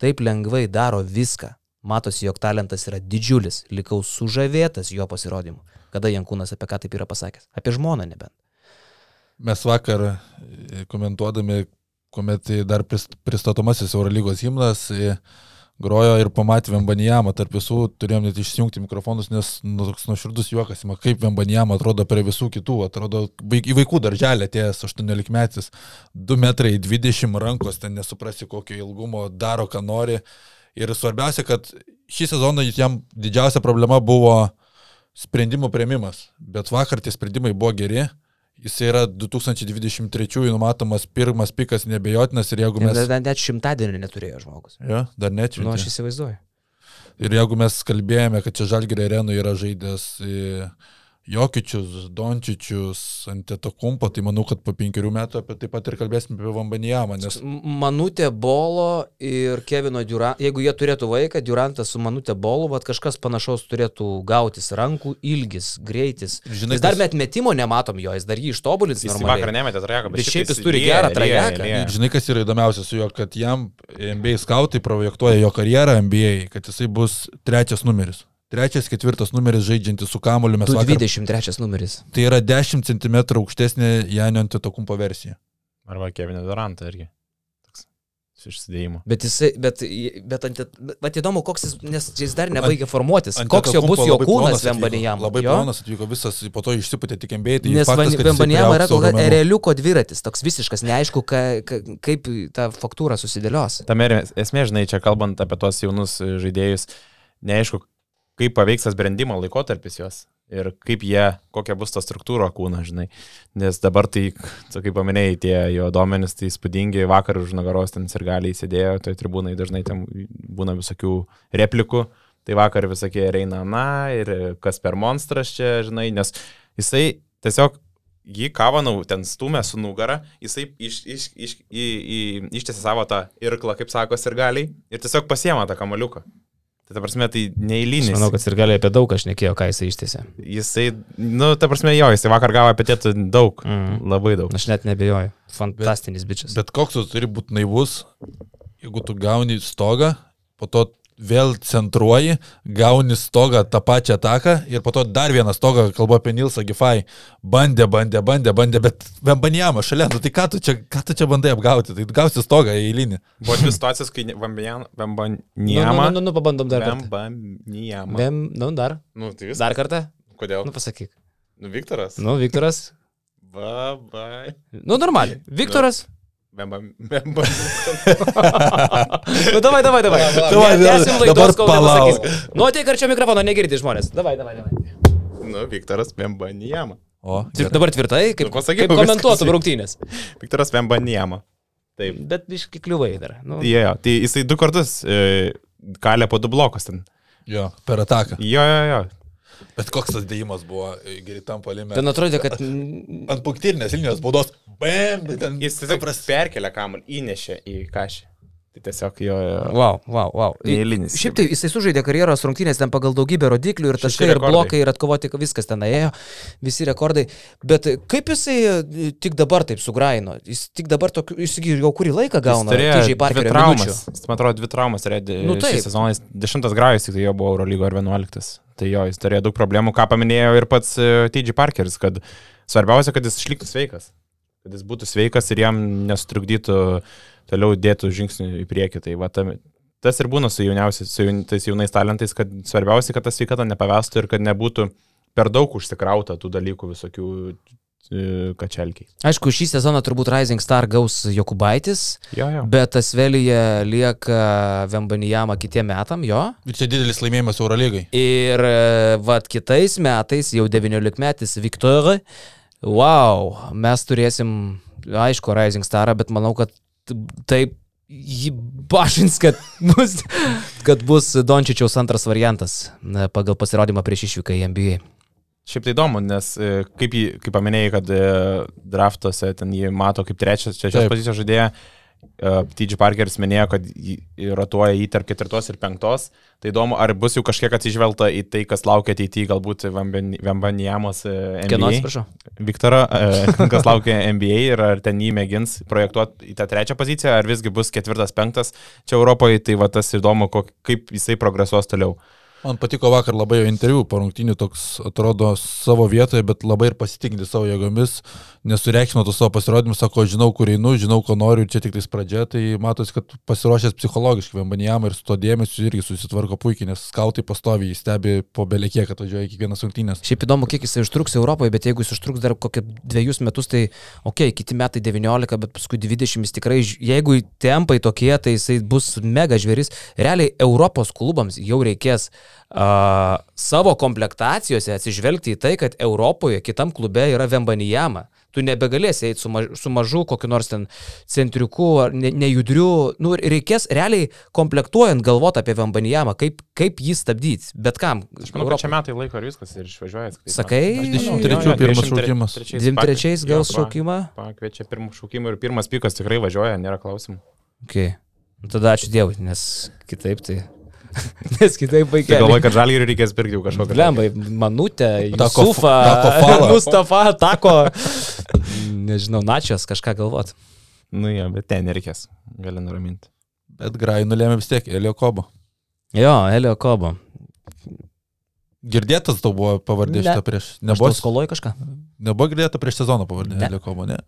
taip lengvai daro viską. Matosi, jog talentas yra didžiulis, likau sužavėtas jo pasirodymu. Kada Jankūnas apie ką taip yra pasakęs? Apie žmoną nebent. Mes vakar e, komentuodami, kuomet dar pris- pristatomasis Eurolygos himnas e, grojo ir pamatė Vembanijamą, tarp visų turėjom net išjungti mikrofonus, nes nu, toks nuoširdus juokas, ima, kaip Vembanijamą atrodo prie visų kitų, atrodo į vaikų darželį atėjęs 18 metis, 2 metrai 20 rankos, ten nesuprasi kokio ilgumo, daro ką nori. Ir svarbiausia, kad šį sezoną jam didžiausia problema buvo sprendimų prieimimas, bet vakar tie sprendimai buvo geri. Jis yra 2023 numatomas pirmas pikas nebejotinas ir jeigu mes... Mes... Net, šimtadienį neturėjo žmogus. Jo, dar net Nu, aš įsivaizduoju. Ir jeigu mes kalbėjome, kad čia Žalgirio arenų yra žaidęs e, Jokičius, Dončičius, Antetokumpo, tai manau, kad po penkerių metų apie taip pat ir kalbėsime apie Vambanijamą, nes Manutė Bolo ir Kevino Durant, jeigu jie turėtų vaiką, Durantas su Manutė Bolu, vad kažkas panašaus turėtų gautis rankų ilgis, greitis. Žinai, Jis dar met metimo nematom jo, jis dar jį ištobulins Jis vakar normaliai. nemetė trajeką, Bet šiaip tai jis turi gerą trajeką. Žinai, kas yra įdomiausia su juo, kad jam NBA skautai projektuoja jo karjerą NBA, kad jisai bus trečias numeris. Trečias, ketvirtas numeris žaidžiantis su kamoliu mes Tu vakar. 23 numeris. Tai yra 10 cm aukštesnė Janio Antetokumpo versija. Arba Kevinė Durantą irgi. Išsidėjimu. Bet jisai, bet, bet, ant, bet įdomu, koks jis, nes jis dar nebaigė formuotis. Koks jo bus jo kūnas Vembanijam. Labai plonas atvyko, visas po to išsipūtė tik. Tai Nes faktas, kad jisai Vembanijam yra kol kas ereliuko dviratis, toks visiškas, neaišku, ka, ka, kaip ta faktūra susidėlios. Tam ir esmė, žinai, čia kalbant apie tuos jaunus žaidėjus, neaišku, kaip paveiks tas brandimo laikotarpis juos ir kaip jie, kokia bus ta struktūra kūno, žinai. Nes dabar tai, tu kaip paminėjai, tie jo duomenys tai įspūdingi, vakar už nugaros ten ir gali įsidėjo, toj tribūnai dažnai ten būna visokių replikų, tai vakar visokie reina, na, ir kas per monstras čia, žinai, nes jisai tiesiog jį kavanau ten stumė su nugara, jisai iš, iš, iš, ištėsi savo tą irklą, kaip sako, ir galiai, ir tiesiog pasiema tą kamaliuką. Tai ta prasme, tai neįlynis. manau, kad ir gali apie daug aš nekėjau, ką jisai ištėsi. Jisai, nu, ta prasme, jo, jisai vakar gavo apie tėtų daug, Mhm. labai daug. Aš net nebejoju. Fantastinis bičias. Bet koks tu turi būti naivus, jeigu tu gauni stogą, po to vėl centruoji, gauni stogą tą pačią ataką ir po to dar vieną stogą, kalbu apie Nilsą Gifai, bandė, bandė, bandė, bandė, bet Vembanijama šalia, nu tai ką tu, čia, ką tu čia bandai apgauti, tai gausi stogą eilinį. Buvo dvi situacijos, kai Nu, Vambanijama. nu, nu, nu, pabandom dar kartą. Vambanijama. Vem, nu, dar. Nu, tai vis. Dar kartą. Kodėl? Nu, pasakyk. Nu, Viktoras. Nu, Viktoras. Ba, ba. Nu, normaliai. Viktoras. Bemba. Bemba. Nu, davai, davai, davai. Davai, tęsim dabar laidos, kol palauk. Nu, ateik arčiau mikrofono, negirdi žmonės. Davai, davai, davai. Nu, Viktoras Vembanijama. O, Ir gerai. dabar tvirtai, kaip, Nu, pasakyk, kaip komentuotum rungtynės. Viktoras Vembanijama. Taip. Bet iškai kliuvai dar. Nu, Jo, jo, tai jisai du kartus e, kalė po du blokus ten. Jo, per ataką. Jo, jo, jo. Bet koks tas dėjimas buvo greitam palime. ten atrodė, kad... Ant punktyrinės linijos baudos. Bam, bet ten Jis tiesiog perkelė kamuolį, įnešė į kažį. Tai tiesiog jo, jo. Wow, wow, wow. Neeilinis. Šiaip tai jisai sužaidė karjeros rungtynės ten pagal daugybę rodiklių ir taškai, ir blokai, ir atkovoti, viskas ten ėjo, visi rekordai. Bet kaip jisai e, tik dabar taip sugraino? Jis tik dabar tokiu, jis jau kurį laiką gauna. dvi Parkerio traumas. Jis, man atrodo, dvi traumas turėjo Nu sezoną. Jis Dešimtas grajus, tik tai jo buvo Eurolygo ar vienuoliktas. Tai jo, jis turėjo daug problemų, ką paminėjo ir pats e, TJ Parkeris, kad svarbiausia, kad jis išliktų sveikas. Kad jis būtų sveikas ir jam nesutrukdytų toliau dėtų žingsnių į priekį. Tai va, tam, tas ir būna su su jaun, tais jaunais talentais, kad svarbiausia, kad ta sveikata nepavestų ir kad nebūtų per daug užsikrauta tų dalykų visokių kačelkiai. Aišku, šį sezoną turbūt Rising Star gaus Jokubaitis, Jo, jo. bet Asvelyje lieka Vembanijama kitiem metam, jo. Ir čia didelis laimėjimas Eurolygai. Ir e, vad kitais metais, jau 19 metais, Viktor, wow, mes turėsim, aišku, Rising Starą, bet manau, kad taip jį bašins, kad <laughs> bus, kad bus Dončičiaus antras variantas pagal pasirodymą prieš išvyką į NBA. Šiaip tai įdomu, nes e, kaip, jį, kaip paminėjai, kad e, draftuose ten jį mato kaip trečias, trečios Taip. pozicijos žaidėja, T.J. Parkeris minėjo, kad rotuoja jį tarp ketvirtos ir penktos. Tai įdomu, ar bus jau kažkiek atsižvelgta į tai, kas laukia ateityje, galbūt Vembanijamos NBA. atsiprašau? Viktorą, e, <laughs> kas laukia NBA ir ar ten jį mėgins projektuoti į tą trečią poziciją, ar visgi bus ketvirtas, penktas čia Europoje, tai va tas įdomu, kaip jisai progresuos toliau. Man patiko vakar labai jo interviu, po rungtynių toks atrodo savo vietoje, bet labai ir pasitikinti savo jėgomis, nesureikšmino tų savo pasirodymų, sako, žinau, kur einu, žinau, ko noriu, čia tik tais pradžia, tai matosi, kad pasiruošęs psichologiškai Vembanijam ir su to dėmesiu irgi susitvarko puikiai, nes skautai pastovi, jis stebi po belekiek, kad važiuoja kiekvienas rungtynės. Šiaip įdomu, kiek jisai užtruks Europoje, bet jeigu jis užtruks dar kokie dviejus metus, tai ok, kiti metai 19, bet paskui 20 jis tikrai, jeigu tempai tokie, tai jisai bus mega žvėris. Realiai Europos klubams jau reikės uh, savo komplektacijose atsižvelgti į tai, kad Europoje kitam klube yra Vembanijama. Tu nebegalėsi eiti su, maž, su mažu kokiu nors ten centriuku ar ne, nejudriu. Nu, reikės realiai komplektuojant galvoti apie Vembanijamą, kaip, kaip jį stabdyti. Bet kam. Aš manau, kad čia metai laiko ir viskas ir išvažiuoja. Sakai? Aš nežinau, 23 jo, jo, pirmas 23 šaukimas. trečiais Dvim pakvietė- trečiais jo, gaus pa- šaukimą? Pakviečia pirmų šaukimų ir pirmas pikas tikrai važiuoja, nėra klausimų. Okay. Nu, Tada ačiū Dievui, nes kitaip tai. <laughs> nes kitaip Tai vaikai. galvoju, kad žalį reikės pirkti jau kažkokią. Lembai, Manutė, Tako- Sufa, Tako Fala. <laughs> Mustafa, Tako. Nežinau, Načios kažką galvot. Nu jo, bet ten nereikės. Gali nuraminti. Bet Grajų nulėmė vis tiek, Elio Kobo. Jo, Elio Kobo. Girdėtas tau buvo pavardė Ne. šitą prieš. Nebuvo Nebuvo, skoloj kažką? nebuvo girdėta prieš sezoną pavardė Ne. Elio Kobo, ne.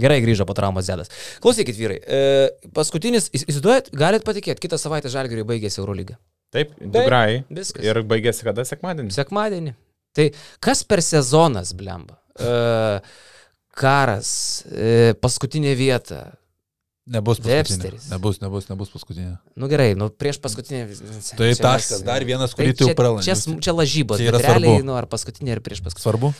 Gerai grįžo po traumos Zedas. Klausykit, vyrai. E, paskutinis, įs- įsivaizduojat, galit patikėti, kitą savaitę Žalgiriui baigėsi Eurolyga. Taip, du grai. Viskas. Ir baigėsi kada sekmadienis. Sekmadienį. Tai kas per sezonas, blemba? E, karas, e, paskutinė vieta. Nebus paskutinė. Websteris. Nebus, nebus, nebus paskutinė. Nu gerai, nu prieš paskutinę. Tai taškas, dar vienas, Tai kurį tu jau čia, pralaimėjai. čia, čia lažybos. Čia yra realiai, svarbu. Nu, ar paskutinė, ar prieš paskutinė. Svarbu?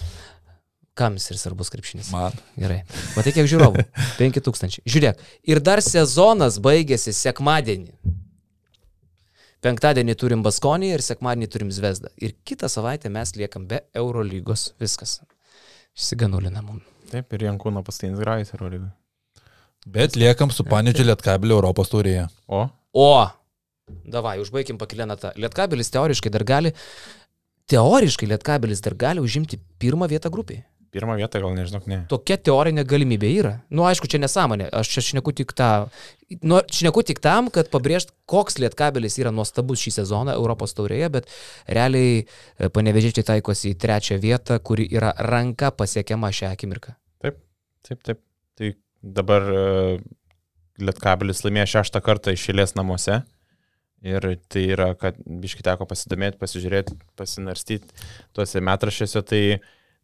Kam jis ir svarbus krepšinis? Man. Gerai. Matai, kiek žiūrovų? <laughs> 5000. Žiūrėk. Ir dar sezonas baigėsi sekmadienį. Penktadienį turim Baskonį ir sekmadienį turim Zvezdą. Ir kitą savaitę mes liekam be Eurolygos. Viskas. Išsiganulina mums. Taip, ir Jankūno paskutinis grajus Orygui. Bet liekam su Panidžiu Lietkabelio Europos taurėje. O, O, davai, užbaigim pakilieną tą. Lietkabelis teoriškai dar gali, teoriškai Lietkabelis dar gali užimti pirmą vietą grupėje. Pirmą vietą gal nežinok, ne. Tokia teorinė galimybė yra. Nu, aišku, čia nesąmonė. Aš čia šneku tik tą. Nu, šneku tik tam, kad pabrėžt, koks lietkabelis yra nuostabus šį sezoną Europos taurėje, bet realiai e, panevežėčiai taikosi į trečią vietą, kuri yra ranka pasiekiama šią akimirką. Taip, taip. Tai dabar uh, Lietkabelis laimėjo šeštą kartą išėlės namuose. Ir tai yra, kad biški teko pasidomėti, pasižiūrėti, pasinarstyti tuose metrašėse. Tai,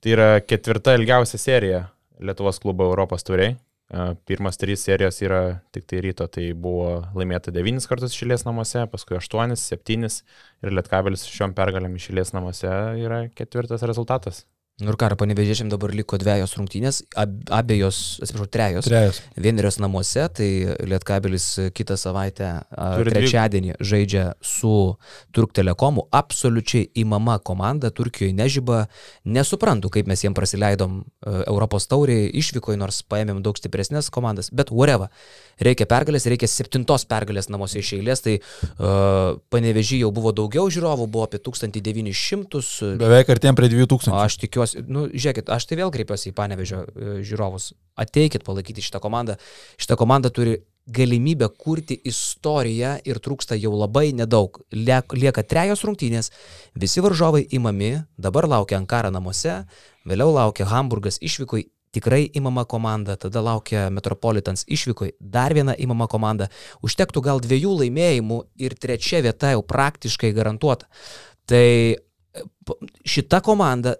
tai yra ketvirta ilgiausia serija Lietuvos klubo Europos tauriai. E, Pirmas trys serijos yra tik tai ryto, tai buvo laimėta devynis kartus išėlės namuose, paskui aštuonis, septynis ir Lietkabelis šiom pergalėm išėlės namuose yra ketvirtas rezultatas. Nu ir ką, panevežėčiam dabar liko dviejos rungtynės, ab, abiejos, atsiprašau, trejos. Trejas. Vienerios namuose, tai Lietkabelis kitą savaitę, Turi dvi- trečiadienį, žaidžia su Turk Telekomu. Absoliučiai įmama komanda, Turkijoje nežyba. Nesuprantu, kaip mes jiem prasileidom e, Europos tauriai, išvykoje, nors paėmėm daug stipresnės komandas, bet whatever. Reikia pergalės, reikia septintos pergalės namuose iš eilės, tai uh, panevežį jau buvo daugiau žiūrovų, buvo apie 1900. Beveik artėjom prie 2000. Aš tikiuosi, nu, žiūrėkit, aš tai vėl kreipiuosi į panevežio e, žiūrovus. Ateikit palaikyti šitą komandą. Šitą komandą turi galimybę kurti istoriją ir trūksta jau labai nedaug. Liek- Lieka trejos rungtynės, visi varžovai imami, dabar laukia Ankara namuose, vėliau laukia Hamburgas išvykoj, tikrai imama komanda, tada laukia Metropolitans išvykoj, dar viena imama komanda. Užtektų gal dviejų laimėjimų ir trečia vieta jau praktiškai garantuota. Tai e, šita komanda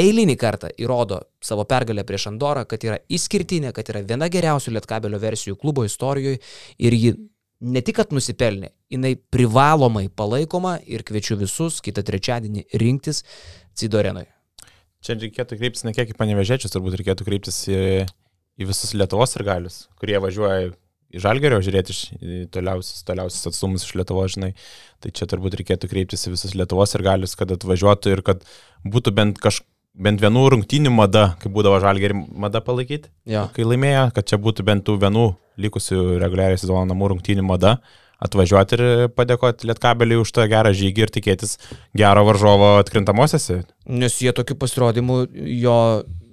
eilinį kartą įrodo savo pergalę prieš Andorą, kad yra išskirtinė, kad yra viena geriausių Lietkabelio versijų klubo istorijoje ir ji ne tik, kad nusipelnė, jinai privalomai palaikoma ir kviečiu visus kitą trečiadienį rinktis Cidorenui. Čia reikėtų kreiptis ne kiek į panevežėčius, turbūt reikėtų kreiptis į, į visus Lietuvos ir galius, kurie važiuoja į Žalgerio žiūrėti iš toliausius, toliausius atstumus iš Lietuvos, žinai. Tai čia turbūt reikėtų kreiptis į visus Lietuvos ir galius, kad atvažiuotų ir kad būtų bent, kaž, bent vienų rungtynių mada, kai būdavo Žalgerį mada palaikyti, Jo. kai laimėjo, kad čia būtų bent tų vienų likusių reguliariai sezono namų rungtynių mada. Atvažiuoti ir padėkoti Lietkabeliui už tą gerą žygį ir tikėtis gero varžovo atkrintamosiose. Nes jie tokiu pasirodymu jo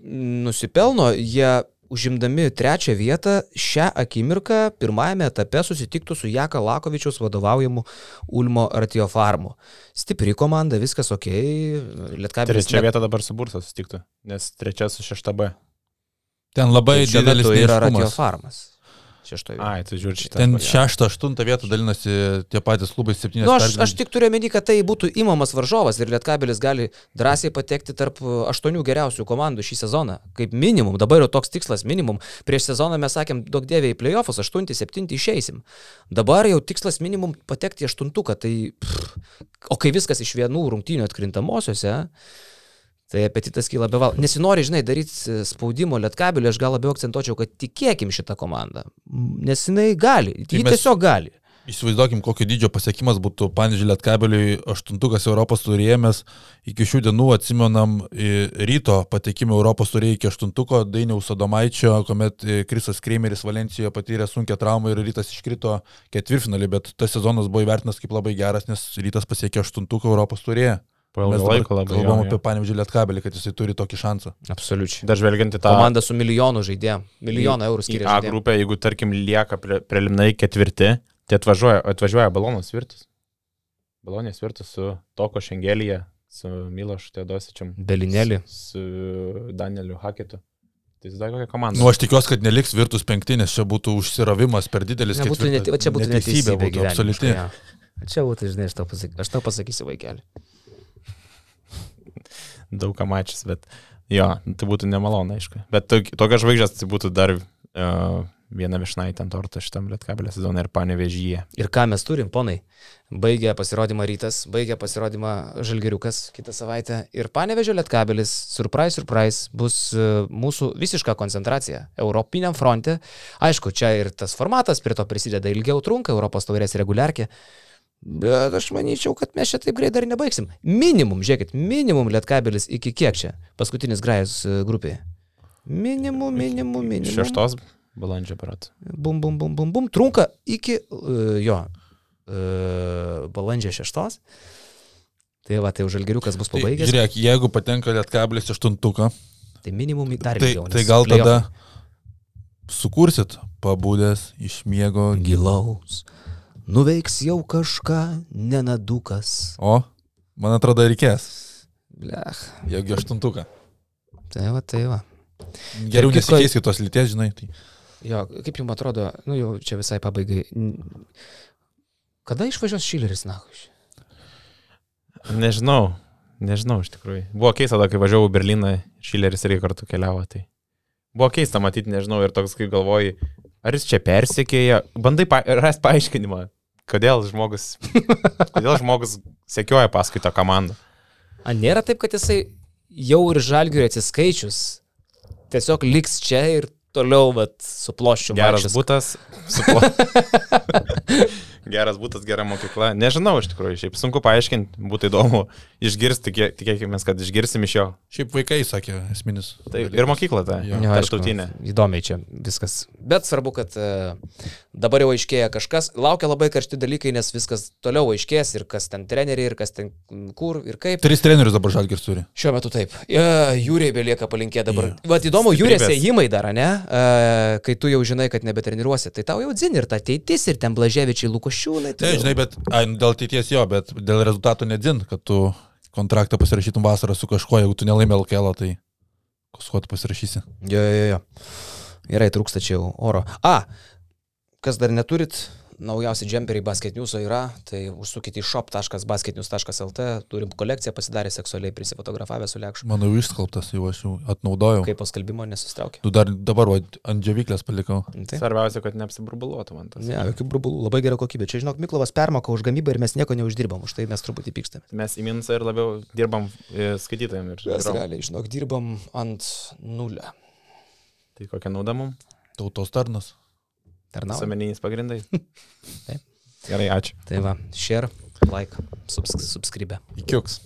nusipelno, jie užimdami trečią vietą šią akimirką pirmajame etape susitiktų su Jaka Lakovičiaus vadovaujamu Ulmo Ratiofarmu. Stipri komanda, viskas ok. Lietkabelis Trečia vieta dabar su Bursa susitiktų, nes trečia su šešta B. Ten labai didelis yra. Ratiofarmas. Šeštoje. Ai, tu žiūri šitą. Ten šeštą, aštuntą vietą dalinasi tie patys klubai septynės. Nu, aš, aš tik turiu menį, kad tai būtų įmamas varžovas ir Lietkabelis gali drąsiai patekti tarp aštuonių geriausių komandų šį sezoną. Kaip minimum, dabar jau toks tikslas minimum. Prieš sezoną mes sakėm, daug dėviai į playoffus, aštunti, septinti išeisim. Dabar jau tikslas minimum patekti į aštuntuką. Tai, pff, o kai viskas iš vienų rungtynių atkrintamosiose, tai apetitas kyla be val. Nesinori, žinai, daryti spaudimo Lietkabeliui, aš gal labiau akcentuočiau, kad tikėkim šitą komandą. Nes jinai gali, ji mes- tiesiog gali. Įsivaizduokim, kokio dydžio pasiekimas būtų Panežė Lietkabeliui aštuntukas Europos turėjęs. Iki šių dienų atsimenam į ryto patekimą Europos turėjai iki aštuntuko Dainiaus Adomaičio, kuomet e, Krisas Kreimeris Valencijoje patyrė sunkę traumą ir rytas iškrito ketvirtfinalį, bet tas sezonas buvo įvertinas kaip labai geras, nes rytas pasiekė aštuntuką Europos turėjai. Po ilgo laiko labai. kalbam apie. Panežė Lietkabelį, kad jisai turi tokį šansą. Absoliučiai. Dar žvelgiant į tą Komanda su milijonu žaidėjų. Milijoną eurų skiria. A grupę, jeigu tarkim lieka pre, preliminai ketvirti, tai atvažiuoja, atvažiuoja balonas virtus. Balonės virtus su Toko Šengelija, su Miloš Teodosičiam, Belinėlį. su Danieliu Haketu. Tai įsivaizduoju kokią komandą. Nu, aš tikiuosi, kad neliks virtus penktinės, čia būtų užsiravimas per didelis. Nebūtų ketvirtas. neti, va čia būtų Neteisybė neteisybė. būtų absoliuti. Čia būtų, žinai, aš tau, pasaky, aš tau pasakysiu vaikeli. Daug ką mačius, bet jo, tai būtų nemalonu, aišku. Bet tok- tokios žvaigždės tai būtų dar uh, viena višnaitė ant torto šitam lietkabelio sezonui ir panevežyje. Ir ką mes turim, ponai? Baigia pasirodymą rytas, baigia pasirodymą žalgeriukas kitą savaitę. Ir panevežio lietkabelis, surprise, surprise, bus e, mūsų visiška koncentracija Europiniam fronte. Aišku, čia ir tas formatas prie to prisideda ilgiau trunka, Europos taurės reguliarkė. Bet aš manyčiau, kad mes čia taip greit dar nebaigsim. Minimum, žiūrėkit, minimum lietkabelis iki kiek čia? Paskutinis grajus e, grupėje. Minimum, minimum, minimum. Šeštos balandžio berat. bum, bum, bum, bum, bum, trunka iki uh, jo uh, balandžio 6. Tai va, tai jau žalgeriukas bus Tai, pabaigęs. žiūrėk, jeigu patenka lietkablis aštuntuką, Tai minimum dar tai, ilgiau. tai gal tada sukursit pabūdęs iš miego. gilaus. Nuveiks jau kažką nenadukas. O, man atrodo, reikės. Blech. Jeigu aštuntuką. Tai va, tai va. Geriau nesikeiskit tos lyties, žinai. Tai. Jo, kaip jums atrodo, nu jau čia visai pabaigai. Kada išvažiuos Šileris, na? Nežinau, nežinau iš tikrųjų. Buvo keista, tada, kai važiavau į Berliną, Šileris irgi kartu keliavo, tai buvo keista matyti, nežinau, ir toks, kaip galvoji, ar jis čia persikėja, bandai pa, rasti paaiškinimą, kodėl žmogus, <laughs> kodėl žmogus sekioja paskui tą komandą. A nėra taip, kad jisai jau ir žalgiui atsiskaičius tiesiog liks čia ir toliau, vat, su ploščiu. Geras vaikščios. būtas, su plo... <laughs> Geras būtas, gera mokykla. Nežinau, iš tikrųjų, šiaip sunku paaiškinti, būtų įdomu išgirsti, tikė- tikėkime, kad išgirsim iš jo. Šiaip vaikai sakė esminis. Taip, ir mokykla ta, aišku, tarptautinė. Įdomiai čia viskas. Bet svarbu, kad e, dabar jau aiškėja kažkas, laukia labai karšti dalykai, nes viskas toliau aiškės ir kas ten treneriai, ir kas ten kur ir kaip. Tris trenerius dabar žalgis turi. Šiuo metu taip. E, Jūriai belieka palinkėti dabar. Jo. Vat įdomu, Jūrės ėjimai dar, ne? E, kai tu jau žinai, kad nebetreniruosi, tai tau jau dzin ir ta ateitis, ir ten Blaževičiai, Lukošiūnai. tai žinai, bet ai, nu, dėl ateities jo, bet dėl rezultatų nedzin, kad tu kontraktą pasirašytum vasarą su kažkuo, jeigu tu nelaimė LKL, tai su kuo tu pasirašysi. Jo, jo, jo. Gerai, trūksta čia jau oro. A, kas dar neturit, naujausi džemperiai basketniuso yra, tai užsukite į shop.basketnius.lt, turim kolekciją pasidarę seksualiai prisifotografavę su lekšu. Mano išskalbtas, jau aš jau atnaudojau. Kaip po skalbimo nesustraukė. Tu dar dabar va, ant džiovyklės palikau. Tai. Svarbiausia, kad neapsiburbuluotų man tas. Ne, jokių burbulų, labai gera kokybė. Čia, žinok, Miklovas permoka už gamybą ir mes nieko neuždirbam, už tai mes truputį pykstame. Mes į minusą ir labiau dirbam e, skaitytojams ir Mes žiūrovam. realiai, žinok, dirbam ant nulio. Tai kokia nauda mums? Tautos tarnas. Tarnau. Visuomeninis pagrindai. <laughs> Taip. Gerai, ačiū. Tai va, share, like, subs subscribe. Įkiuks.